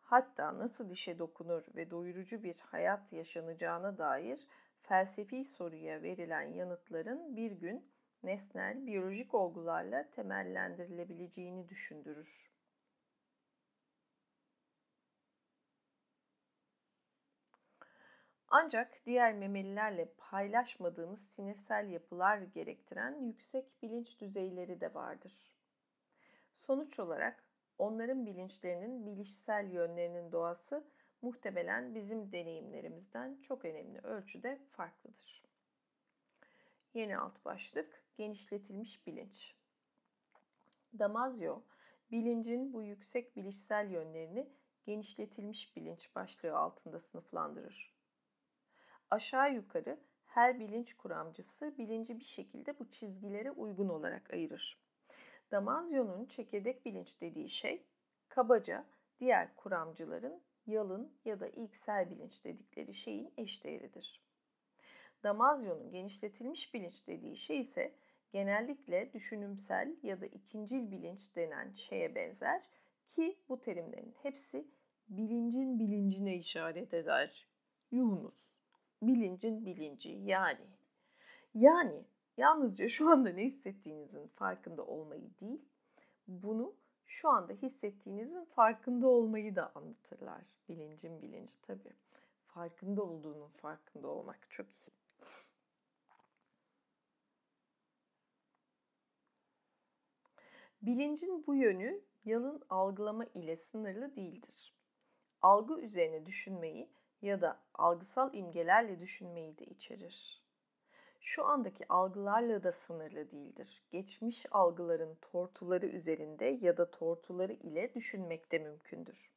hatta nasıl dişe dokunur ve doyurucu bir hayat yaşanacağına dair felsefi soruya verilen yanıtların bir gün nesnel biyolojik olgularla temellendirilebileceğini düşündürür. Ancak diğer memelilerle paylaşmadığımız sinirsel yapılar gerektiren yüksek bilinç düzeyleri de vardır. Sonuç olarak onların bilinçlerinin bilişsel yönlerinin doğası muhtemelen bizim deneyimlerimizden çok önemli ölçüde farklıdır. Yeni alt başlık genişletilmiş bilinç. Damasio, bilincin bu yüksek bilişsel yönlerini genişletilmiş bilinç başlığı altında sınıflandırır. Aşağı yukarı her bilinç kuramcısı bilinci bir şekilde bu çizgilere uygun olarak ayırır. Damasio'nun çekirdek bilinç dediği şey, kabaca diğer kuramcıların yalın ya da ilksel bilinç dedikleri şeyin eşdeğeridir. Damasio'nun genişletilmiş bilinç dediği şey ise genellikle düşünümsel ya da ikincil bilinç denen şeye benzer ki bu terimlerin hepsi bilincin bilincine işaret eder. Yunus, bilincin bilinci yani. Yani yalnızca şu anda ne hissettiğinizin farkında olmayı değil, bunu şu anda hissettiğinizin farkında olmayı da anlatırlar. Bilincin bilinci tabii. Farkında olduğunun farkında olmak çok iyi. Bilincin bu yönü yalın algılama ile sınırlı değildir. Algı üzerine düşünmeyi ya da algısal imgelerle düşünmeyi de içerir. Şu andaki algılarla da sınırlı değildir. Geçmiş algıların tortuları üzerinde ya da tortuları ile düşünmek de mümkündür.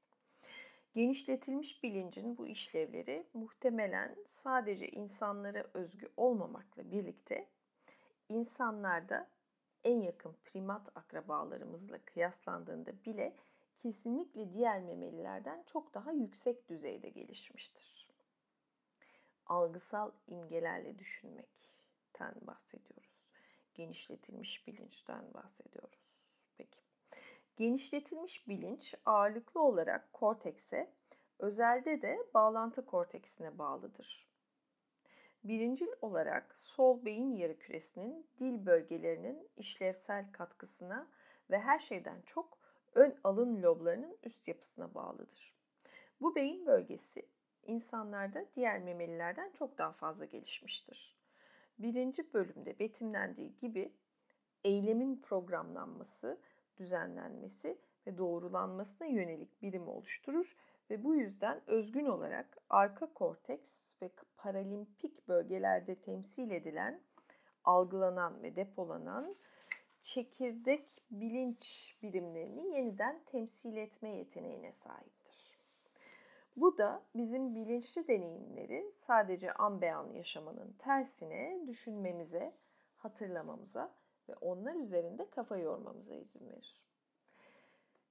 Genişletilmiş bilincin bu işlevleri muhtemelen sadece insanlara özgü olmamakla birlikte insanlarda en yakın primat akrabalarımızla kıyaslandığında bile kesinlikle diğer memelilerden çok daha yüksek düzeyde gelişmiştir. Algısal imgelerle düşünmekten bahsediyoruz. Genişletilmiş bilinçten bahsediyoruz. Peki. Genişletilmiş bilinç ağırlıklı olarak kortekse, özelde de bağlantı korteksine bağlıdır. Birincil olarak sol beyin yarı küresinin dil bölgelerinin işlevsel katkısına ve her şeyden çok ön alın loblarının üst yapısına bağlıdır. Bu beyin bölgesi insanlarda diğer memelilerden çok daha fazla gelişmiştir. Birinci bölümde betimlendiği gibi eylemin programlanması, düzenlenmesi ve doğrulanmasına yönelik birimi oluşturur ve bu yüzden özgün olarak arka korteks ve paralimpik bölgelerde temsil edilen, algılanan ve depolanan çekirdek bilinç birimlerini yeniden temsil etme yeteneğine sahiptir. Bu da bizim bilinçli deneyimleri sadece an beyan yaşamanın tersine düşünmemize, hatırlamamıza ve onlar üzerinde kafa yormamıza izin verir.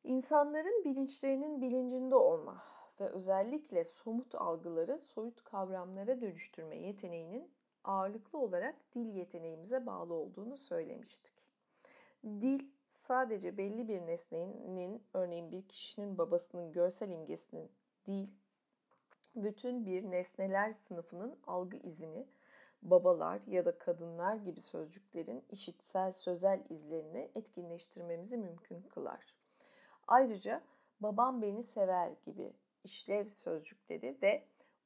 İnsanların bilinçlerinin bilincinde olma ve özellikle somut algıları soyut kavramlara dönüştürme yeteneğinin ağırlıklı olarak dil yeteneğimize bağlı olduğunu söylemiştik. Dil sadece belli bir nesnenin, örneğin bir kişinin babasının görsel imgesinin değil, bütün bir nesneler sınıfının algı izini, babalar ya da kadınlar gibi sözcüklerin işitsel sözel izlerini etkinleştirmemizi mümkün kılar. Ayrıca babam beni sever gibi işlev sözcükleri ve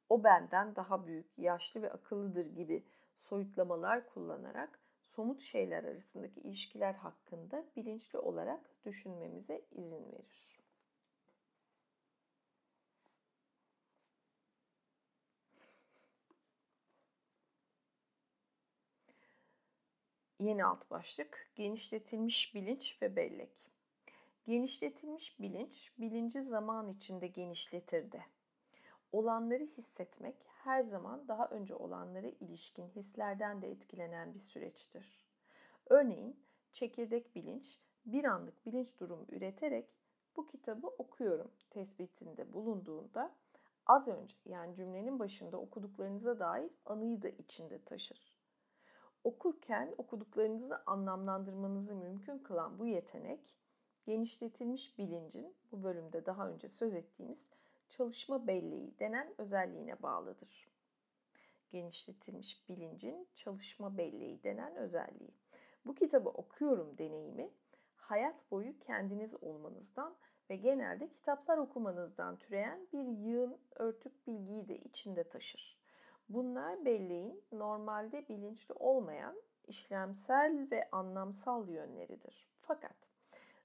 o benden daha büyük, yaşlı ve akıllıdır gibi soyutlamalar kullanarak somut şeyler arasındaki ilişkiler hakkında bilinçli olarak düşünmemize izin verir. Yeni alt başlık genişletilmiş bilinç ve bellek. Genişletilmiş bilinç bilinci zaman içinde genişletir de. Olanları hissetmek her zaman daha önce olanlara ilişkin hislerden de etkilenen bir süreçtir. Örneğin çekirdek bilinç bir anlık bilinç durumu üreterek bu kitabı okuyorum tespitinde bulunduğunda az önce yani cümlenin başında okuduklarınıza dair anıyı da içinde taşır. Okurken okuduklarınızı anlamlandırmanızı mümkün kılan bu yetenek genişletilmiş bilincin bu bölümde daha önce söz ettiğimiz çalışma belleği denen özelliğine bağlıdır. Genişletilmiş bilincin çalışma belleği denen özelliği. Bu kitabı okuyorum deneyimi hayat boyu kendiniz olmanızdan ve genelde kitaplar okumanızdan türeyen bir yığın örtük bilgiyi de içinde taşır. Bunlar belleğin normalde bilinçli olmayan işlemsel ve anlamsal yönleridir. Fakat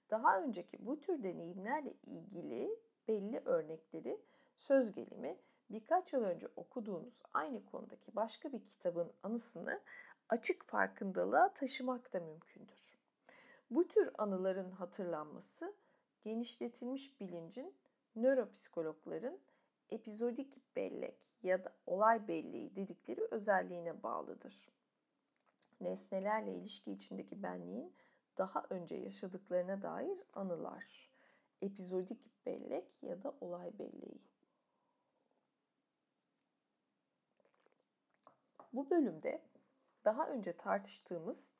daha önceki bu tür deneyimlerle ilgili belli örnekleri söz gelimi birkaç yıl önce okuduğunuz aynı konudaki başka bir kitabın anısını açık farkındalığa taşımak da mümkündür. Bu tür anıların hatırlanması genişletilmiş bilincin nöropsikologların epizodik bellek ya da olay belleği dedikleri özelliğine bağlıdır. Nesnelerle ilişki içindeki benliğin daha önce yaşadıklarına dair anılar. Epizodik bellek ya da olay belleği. Bu bölümde daha önce tartıştığımız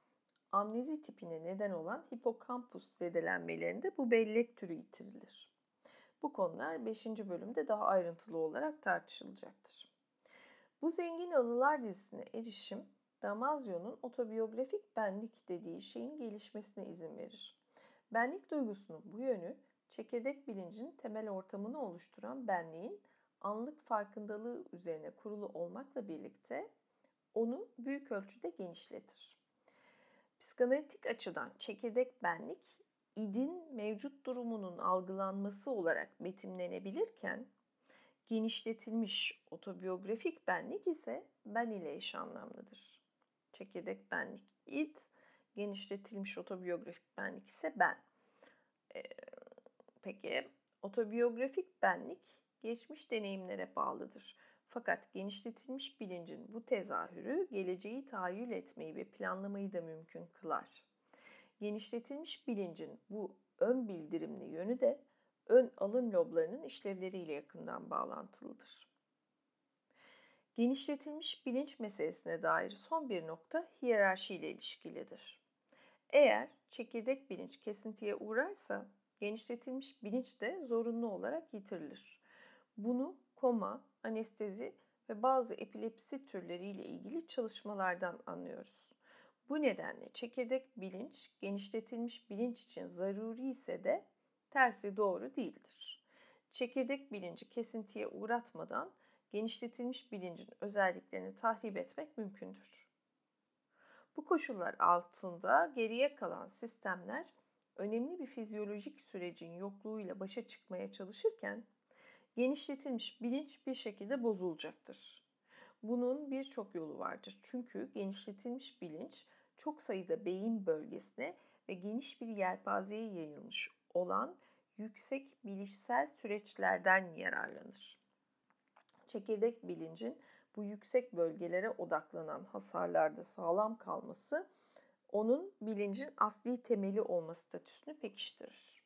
amnezi tipine neden olan hipokampus zedelenmelerinde bu bellek türü yitirilir. Bu konular 5. bölümde daha ayrıntılı olarak tartışılacaktır. Bu zengin anılar dizisine erişim Damasio'nun otobiyografik benlik dediği şeyin gelişmesine izin verir. Benlik duygusunun bu yönü çekirdek bilincin temel ortamını oluşturan benliğin anlık farkındalığı üzerine kurulu olmakla birlikte onu büyük ölçüde genişletir. Psikanalitik açıdan çekirdek benlik idin mevcut durumunun algılanması olarak betimlenebilirken genişletilmiş otobiyografik benlik ise ben ile eş anlamlıdır. Çekirdek benlik id, genişletilmiş otobiyografik benlik ise ben. Ee, peki otobiyografik benlik geçmiş deneyimlere bağlıdır. Fakat genişletilmiş bilincin bu tezahürü geleceği tahayyül etmeyi ve planlamayı da mümkün kılar. Genişletilmiş bilincin bu ön bildirimli yönü de ön alın loblarının işlevleriyle yakından bağlantılıdır. Genişletilmiş bilinç meselesine dair son bir nokta hiyerarşi ile ilişkilidir. Eğer çekirdek bilinç kesintiye uğrarsa genişletilmiş bilinç de zorunlu olarak yitirilir. Bunu koma, anestezi ve bazı epilepsi türleriyle ilgili çalışmalardan anlıyoruz. Bu nedenle çekirdek bilinç genişletilmiş bilinç için zaruri ise de tersi doğru değildir. Çekirdek bilinci kesintiye uğratmadan genişletilmiş bilincin özelliklerini tahrip etmek mümkündür. Bu koşullar altında geriye kalan sistemler önemli bir fizyolojik sürecin yokluğuyla başa çıkmaya çalışırken genişletilmiş bilinç bir şekilde bozulacaktır. Bunun birçok yolu vardır. Çünkü genişletilmiş bilinç çok sayıda beyin bölgesine ve geniş bir yelpazeye yayılmış olan yüksek bilişsel süreçlerden yararlanır. Çekirdek bilincin bu yüksek bölgelere odaklanan hasarlarda sağlam kalması onun bilincin asli temeli olma statüsünü pekiştirir.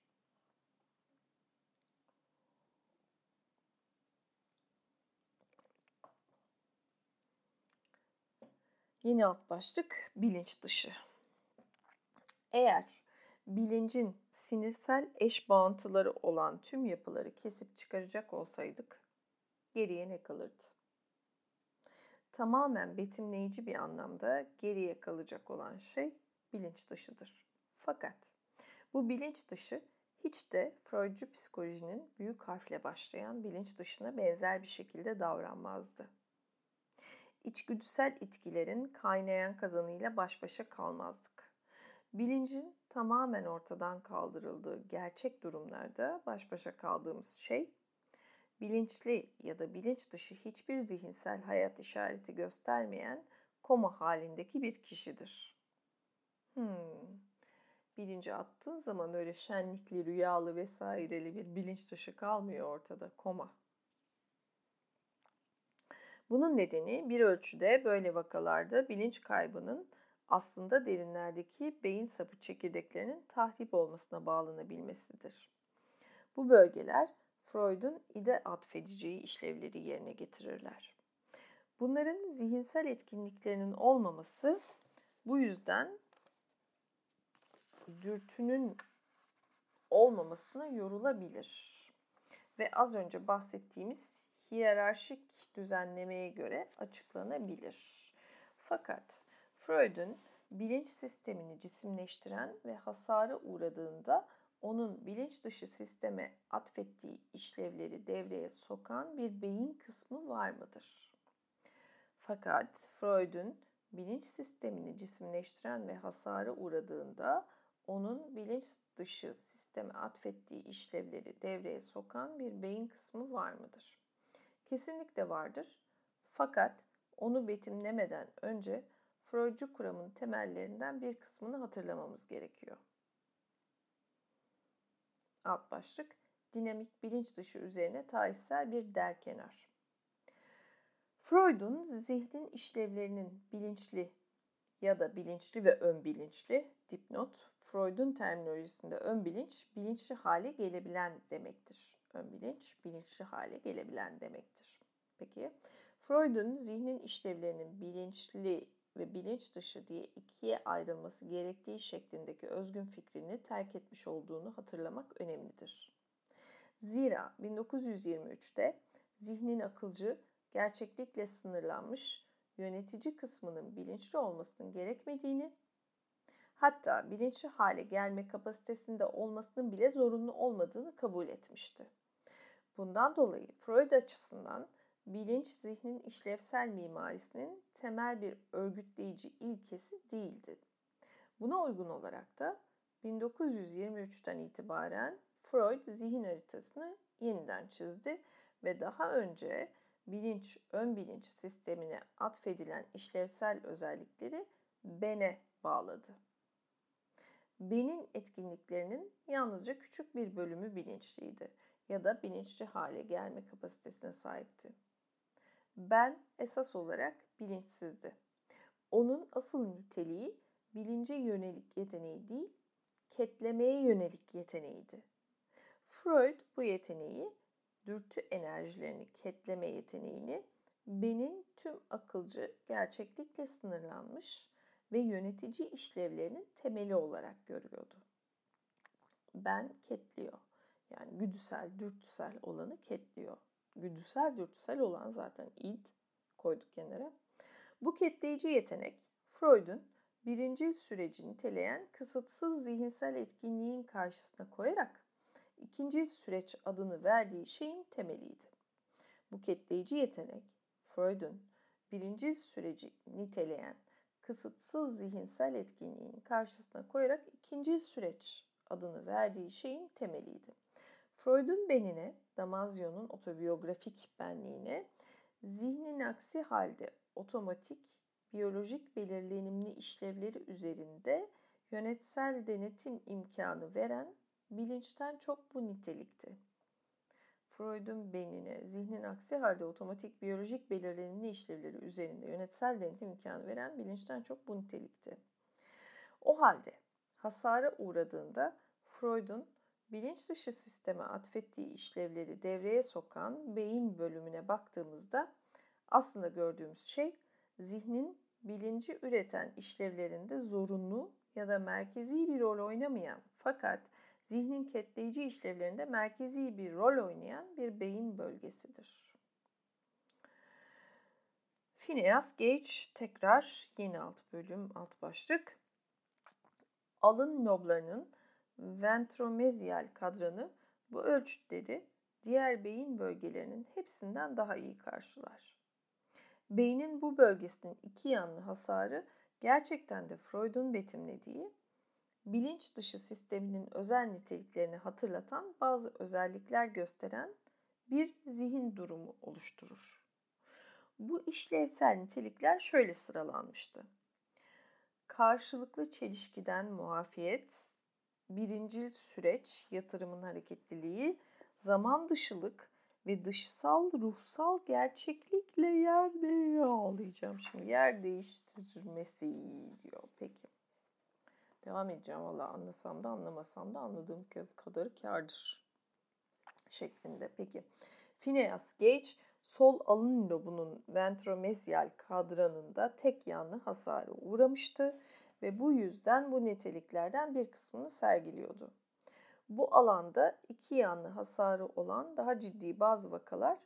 Yeni alt başlık bilinç dışı. Eğer bilincin sinirsel eş bağıntıları olan tüm yapıları kesip çıkaracak olsaydık geriye ne kalırdı? Tamamen betimleyici bir anlamda geriye kalacak olan şey bilinç dışıdır. Fakat bu bilinç dışı hiç de Freudcu psikolojinin büyük harfle başlayan bilinç dışına benzer bir şekilde davranmazdı. İçgüdüsel itkilerin kaynayan kazanıyla baş başa kalmazdık. Bilincin tamamen ortadan kaldırıldığı gerçek durumlarda baş başa kaldığımız şey bilinçli ya da bilinç dışı hiçbir zihinsel hayat işareti göstermeyen koma halindeki bir kişidir. Hmm. Bilinci attığın zaman öyle şenlikli, rüyalı vesaireli bir bilinç dışı kalmıyor ortada. Koma. Bunun nedeni bir ölçüde böyle vakalarda bilinç kaybının aslında derinlerdeki beyin sapı çekirdeklerinin tahrip olmasına bağlanabilmesidir. Bu bölgeler Freud'un ide atfedeceği işlevleri yerine getirirler. Bunların zihinsel etkinliklerinin olmaması bu yüzden dürtünün olmamasına yorulabilir. Ve az önce bahsettiğimiz hiyerarşik düzenlemeye göre açıklanabilir. Fakat Freud'un bilinç sistemini cisimleştiren ve hasara uğradığında onun bilinç dışı sisteme atfettiği işlevleri devreye sokan bir beyin kısmı var mıdır? Fakat Freud'un bilinç sistemini cisimleştiren ve hasara uğradığında onun bilinç dışı sisteme atfettiği işlevleri devreye sokan bir beyin kısmı var mıdır? Kesinlikle vardır. Fakat onu betimlemeden önce Freudcu kuramın temellerinden bir kısmını hatırlamamız gerekiyor. Alt başlık dinamik bilinç dışı üzerine tarihsel bir derkenar. Freud'un zihnin işlevlerinin bilinçli ya da bilinçli ve ön bilinçli dipnot Freud'un terminolojisinde ön bilinç bilinçli hale gelebilen demektir. Ön bilinç bilinçli hale gelebilen demektir. Peki Freud'un zihnin işlevlerinin bilinçli ve bilinç dışı diye ikiye ayrılması gerektiği şeklindeki özgün fikrini terk etmiş olduğunu hatırlamak önemlidir. Zira 1923'te zihnin akılcı, gerçeklikle sınırlanmış, yönetici kısmının bilinçli olmasının gerekmediğini, hatta bilinçli hale gelme kapasitesinde olmasının bile zorunlu olmadığını kabul etmişti. Bundan dolayı Freud açısından bilinç zihnin işlevsel mimarisinin temel bir örgütleyici ilkesi değildi. Buna uygun olarak da 1923'ten itibaren Freud zihin haritasını yeniden çizdi ve daha önce bilinç, ön bilinç sistemine atfedilen işlevsel özellikleri bene bağladı. Benin etkinliklerinin yalnızca küçük bir bölümü bilinçliydi ya da bilinçli hale gelme kapasitesine sahipti. Ben esas olarak bilinçsizdi. Onun asıl niteliği bilince yönelik yeteneği değil, ketlemeye yönelik yeteneğiydi. Freud bu yeteneği, dürtü enerjilerini ketleme yeteneğini benin tüm akılcı gerçeklikle sınırlanmış ve yönetici işlevlerinin temeli olarak görüyordu. Ben ketliyor. Yani güdüsel, dürtüsel olanı ketliyor güdüsel dürtüsel olan zaten id koyduk kenara. Bu ketleyici yetenek Freud'un birinci süreci niteleyen kısıtsız zihinsel etkinliğin karşısına koyarak ikinci süreç adını verdiği şeyin temeliydi. Bu ketleyici yetenek Freud'un birinci süreci niteleyen kısıtsız zihinsel etkinliğin karşısına koyarak ikinci süreç adını verdiği şeyin temeliydi. Freud'un benine, Damasio'nun otobiyografik benliğine, zihnin aksi halde otomatik, biyolojik belirlenimli işlevleri üzerinde yönetsel denetim imkanı veren bilinçten çok bu nitelikti. Freud'un benine, zihnin aksi halde otomatik biyolojik belirlenimli işlevleri üzerinde yönetsel denetim imkanı veren bilinçten çok bu nitelikti. O halde hasara uğradığında Freud'un bilinç dışı sisteme atfettiği işlevleri devreye sokan beyin bölümüne baktığımızda aslında gördüğümüz şey zihnin bilinci üreten işlevlerinde zorunlu ya da merkezi bir rol oynamayan fakat zihnin ketleyici işlevlerinde merkezi bir rol oynayan bir beyin bölgesidir. Phineas Gage tekrar yeni alt bölüm alt başlık. Alın loblarının ventromezyal kadranı bu ölçütleri diğer beyin bölgelerinin hepsinden daha iyi karşılar. Beynin bu bölgesinin iki yanlı hasarı gerçekten de Freud'un betimlediği bilinç dışı sisteminin özel niteliklerini hatırlatan bazı özellikler gösteren bir zihin durumu oluşturur. Bu işlevsel nitelikler şöyle sıralanmıştı. Karşılıklı çelişkiden muafiyet, birincil süreç, yatırımın hareketliliği, zaman dışılık ve dışsal ruhsal gerçeklikle yer değiştirmesi ağlayacağım şimdi yer değiştirmesi diyor. Peki. Devam edeceğim valla anlasam da anlamasam da anladığım kadar kardır şeklinde. Peki. Phineas Gage sol alın lobunun ventromesyal kadranında tek yanlı hasarı uğramıştı ve bu yüzden bu niteliklerden bir kısmını sergiliyordu. Bu alanda iki yanlı hasarı olan daha ciddi bazı vakalar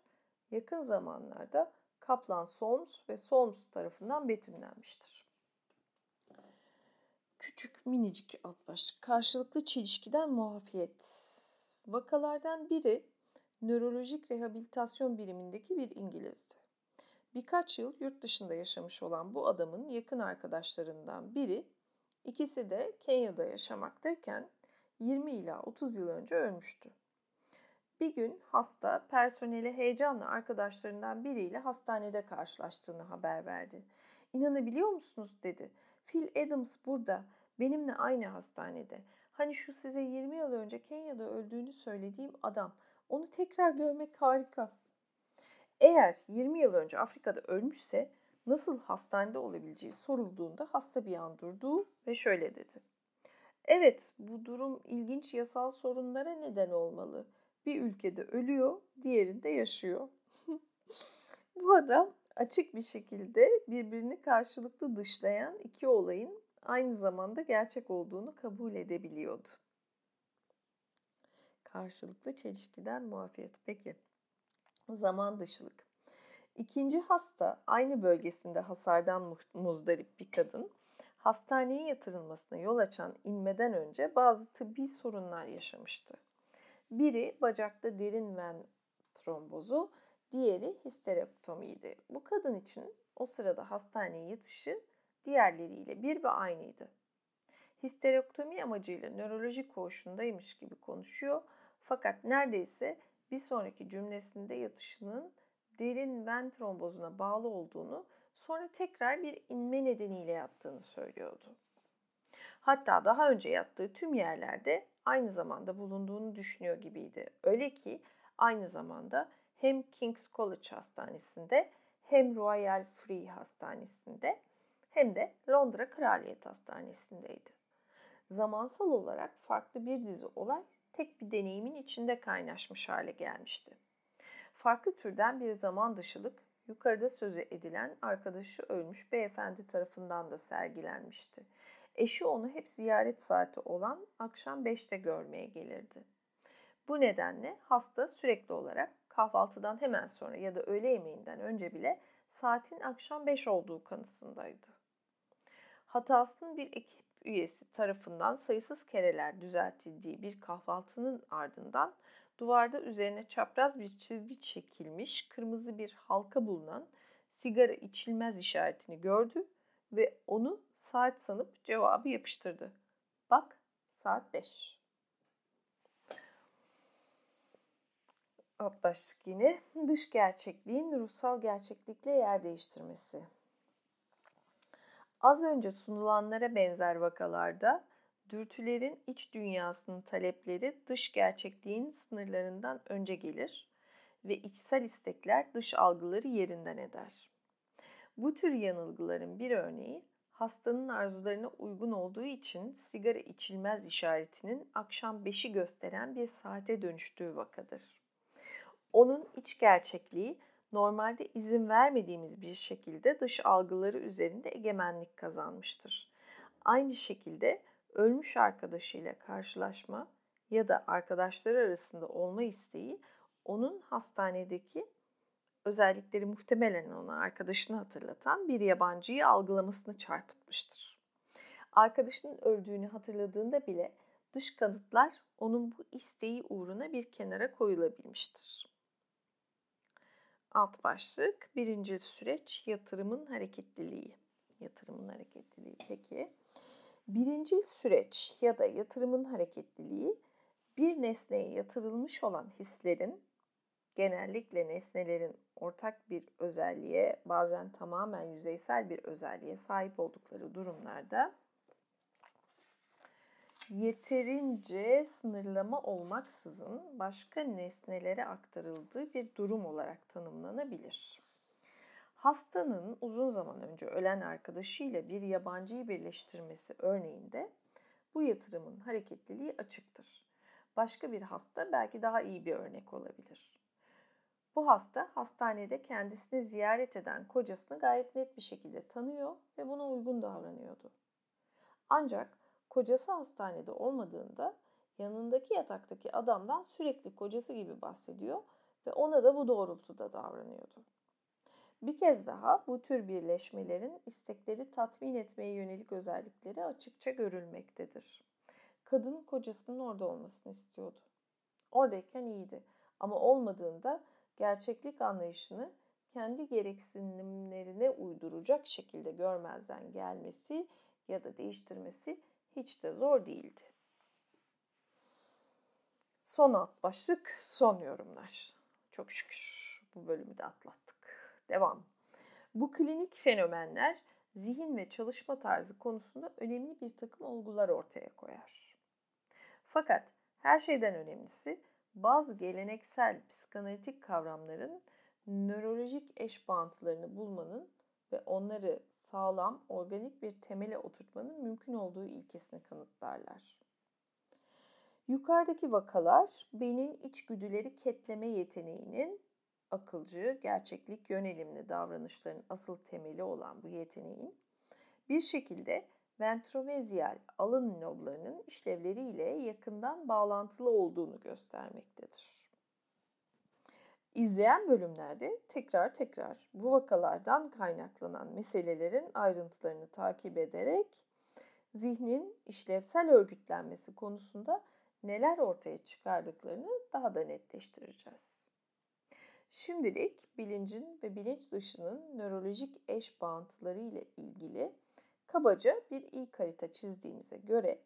yakın zamanlarda Kaplan Solms ve Solms tarafından betimlenmiştir. Küçük minicik alt başlık. Karşılıklı çelişkiden muafiyet. Vakalardan biri nörolojik rehabilitasyon birimindeki bir İngilizdi. Birkaç yıl yurt dışında yaşamış olan bu adamın yakın arkadaşlarından biri, ikisi de Kenya'da yaşamaktayken 20 ila 30 yıl önce ölmüştü. Bir gün hasta personeli heyecanla arkadaşlarından biriyle hastanede karşılaştığını haber verdi. İnanabiliyor musunuz dedi. Phil Adams burada. Benimle aynı hastanede. Hani şu size 20 yıl önce Kenya'da öldüğünü söylediğim adam. Onu tekrar görmek harika. Eğer 20 yıl önce Afrika'da ölmüşse nasıl hastanede olabileceği sorulduğunda hasta bir an durdu ve şöyle dedi. Evet, bu durum ilginç yasal sorunlara neden olmalı. Bir ülkede ölüyor, diğerinde yaşıyor. bu adam açık bir şekilde birbirini karşılıklı dışlayan iki olayın aynı zamanda gerçek olduğunu kabul edebiliyordu. Karşılıklı çelişkiden muafiyet. Peki. Zaman dışılık. İkinci hasta aynı bölgesinde hasardan muzdarip bir kadın hastaneye yatırılmasına yol açan inmeden önce bazı tıbbi sorunlar yaşamıştı. Biri bacakta derin ven trombozu, diğeri histerektomiydi. Bu kadın için o sırada hastaneye yatışı diğerleriyle bir ve aynıydı. Histerektomi amacıyla nörolojik koğuşundaymış gibi konuşuyor fakat neredeyse bir sonraki cümlesinde yatışının derin ven trombozuna bağlı olduğunu sonra tekrar bir inme nedeniyle yattığını söylüyordu. Hatta daha önce yattığı tüm yerlerde aynı zamanda bulunduğunu düşünüyor gibiydi. Öyle ki aynı zamanda hem King's College Hastanesi'nde hem Royal Free Hastanesi'nde hem de Londra Kraliyet Hastanesi'ndeydi. Zamansal olarak farklı bir dizi olay tek bir deneyimin içinde kaynaşmış hale gelmişti. Farklı türden bir zaman dışılık yukarıda sözü edilen arkadaşı ölmüş beyefendi tarafından da sergilenmişti. Eşi onu hep ziyaret saati olan akşam 5'te görmeye gelirdi. Bu nedenle hasta sürekli olarak kahvaltıdan hemen sonra ya da öğle yemeğinden önce bile saatin akşam 5 olduğu kanısındaydı. Hatasının bir ekip üyesi tarafından sayısız kereler düzeltildiği bir kahvaltının ardından duvarda üzerine çapraz bir çizgi çekilmiş kırmızı bir halka bulunan sigara içilmez işaretini gördü ve onu saat sanıp cevabı yapıştırdı. Bak saat 5. Alt başlık yine dış gerçekliğin ruhsal gerçeklikle yer değiştirmesi. Az önce sunulanlara benzer vakalarda dürtülerin iç dünyasının talepleri dış gerçekliğin sınırlarından önce gelir ve içsel istekler dış algıları yerinden eder. Bu tür yanılgıların bir örneği hastanın arzularına uygun olduğu için sigara içilmez işaretinin akşam 5'i gösteren bir saate dönüştüğü vakadır. Onun iç gerçekliği normalde izin vermediğimiz bir şekilde dış algıları üzerinde egemenlik kazanmıştır. Aynı şekilde ölmüş arkadaşıyla karşılaşma ya da arkadaşları arasında olma isteği onun hastanedeki özellikleri muhtemelen ona arkadaşını hatırlatan bir yabancıyı algılamasını çarpıtmıştır. Arkadaşının öldüğünü hatırladığında bile dış kanıtlar onun bu isteği uğruna bir kenara koyulabilmiştir. Alt başlık birinci süreç yatırımın hareketliliği. Yatırımın hareketliliği. Peki birinci süreç ya da yatırımın hareketliliği bir nesneye yatırılmış olan hislerin genellikle nesnelerin ortak bir özelliğe, bazen tamamen yüzeysel bir özelliğe sahip oldukları durumlarda yeterince sınırlama olmaksızın başka nesnelere aktarıldığı bir durum olarak tanımlanabilir. Hastanın uzun zaman önce ölen arkadaşıyla bir yabancıyı birleştirmesi örneğinde bu yatırımın hareketliliği açıktır. Başka bir hasta belki daha iyi bir örnek olabilir. Bu hasta hastanede kendisini ziyaret eden kocasını gayet net bir şekilde tanıyor ve buna uygun davranıyordu. Ancak kocası hastanede olmadığında yanındaki yataktaki adamdan sürekli kocası gibi bahsediyor ve ona da bu doğrultuda davranıyordu. Bir kez daha bu tür birleşmelerin istekleri tatmin etmeye yönelik özellikleri açıkça görülmektedir. Kadın kocasının orada olmasını istiyordu. Oradayken iyiydi ama olmadığında gerçeklik anlayışını kendi gereksinimlerine uyduracak şekilde görmezden gelmesi ya da değiştirmesi hiç de zor değildi. Son alt başlık son yorumlar. Çok şükür bu bölümü de atlattık. Devam. Bu klinik fenomenler zihin ve çalışma tarzı konusunda önemli bir takım olgular ortaya koyar. Fakat her şeyden önemlisi bazı geleneksel psikanalitik kavramların nörolojik eş bağıntılarını bulmanın ve onları sağlam, organik bir temele oturtmanın mümkün olduğu ilkesini kanıtlarlar. Yukarıdaki vakalar beynin içgüdüleri ketleme yeteneğinin akılcı, gerçeklik yönelimli davranışların asıl temeli olan bu yeteneğin bir şekilde ventromezyal alın loblarının işlevleriyle yakından bağlantılı olduğunu göstermektedir. İzleyen bölümlerde tekrar tekrar bu vakalardan kaynaklanan meselelerin ayrıntılarını takip ederek zihnin işlevsel örgütlenmesi konusunda neler ortaya çıkardıklarını daha da netleştireceğiz. Şimdilik bilincin ve bilinç dışının nörolojik eş bağıntıları ile ilgili kabaca bir ilk harita çizdiğimize göre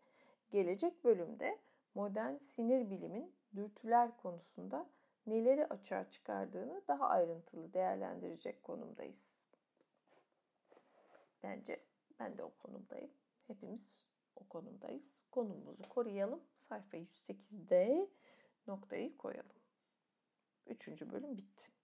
gelecek bölümde modern sinir bilimin dürtüler konusunda neleri açığa çıkardığını daha ayrıntılı değerlendirecek konumdayız. Bence ben de o konumdayım. Hepimiz o konumdayız. Konumumuzu koruyalım. Sayfa 108'de noktayı koyalım. Üçüncü bölüm bitti.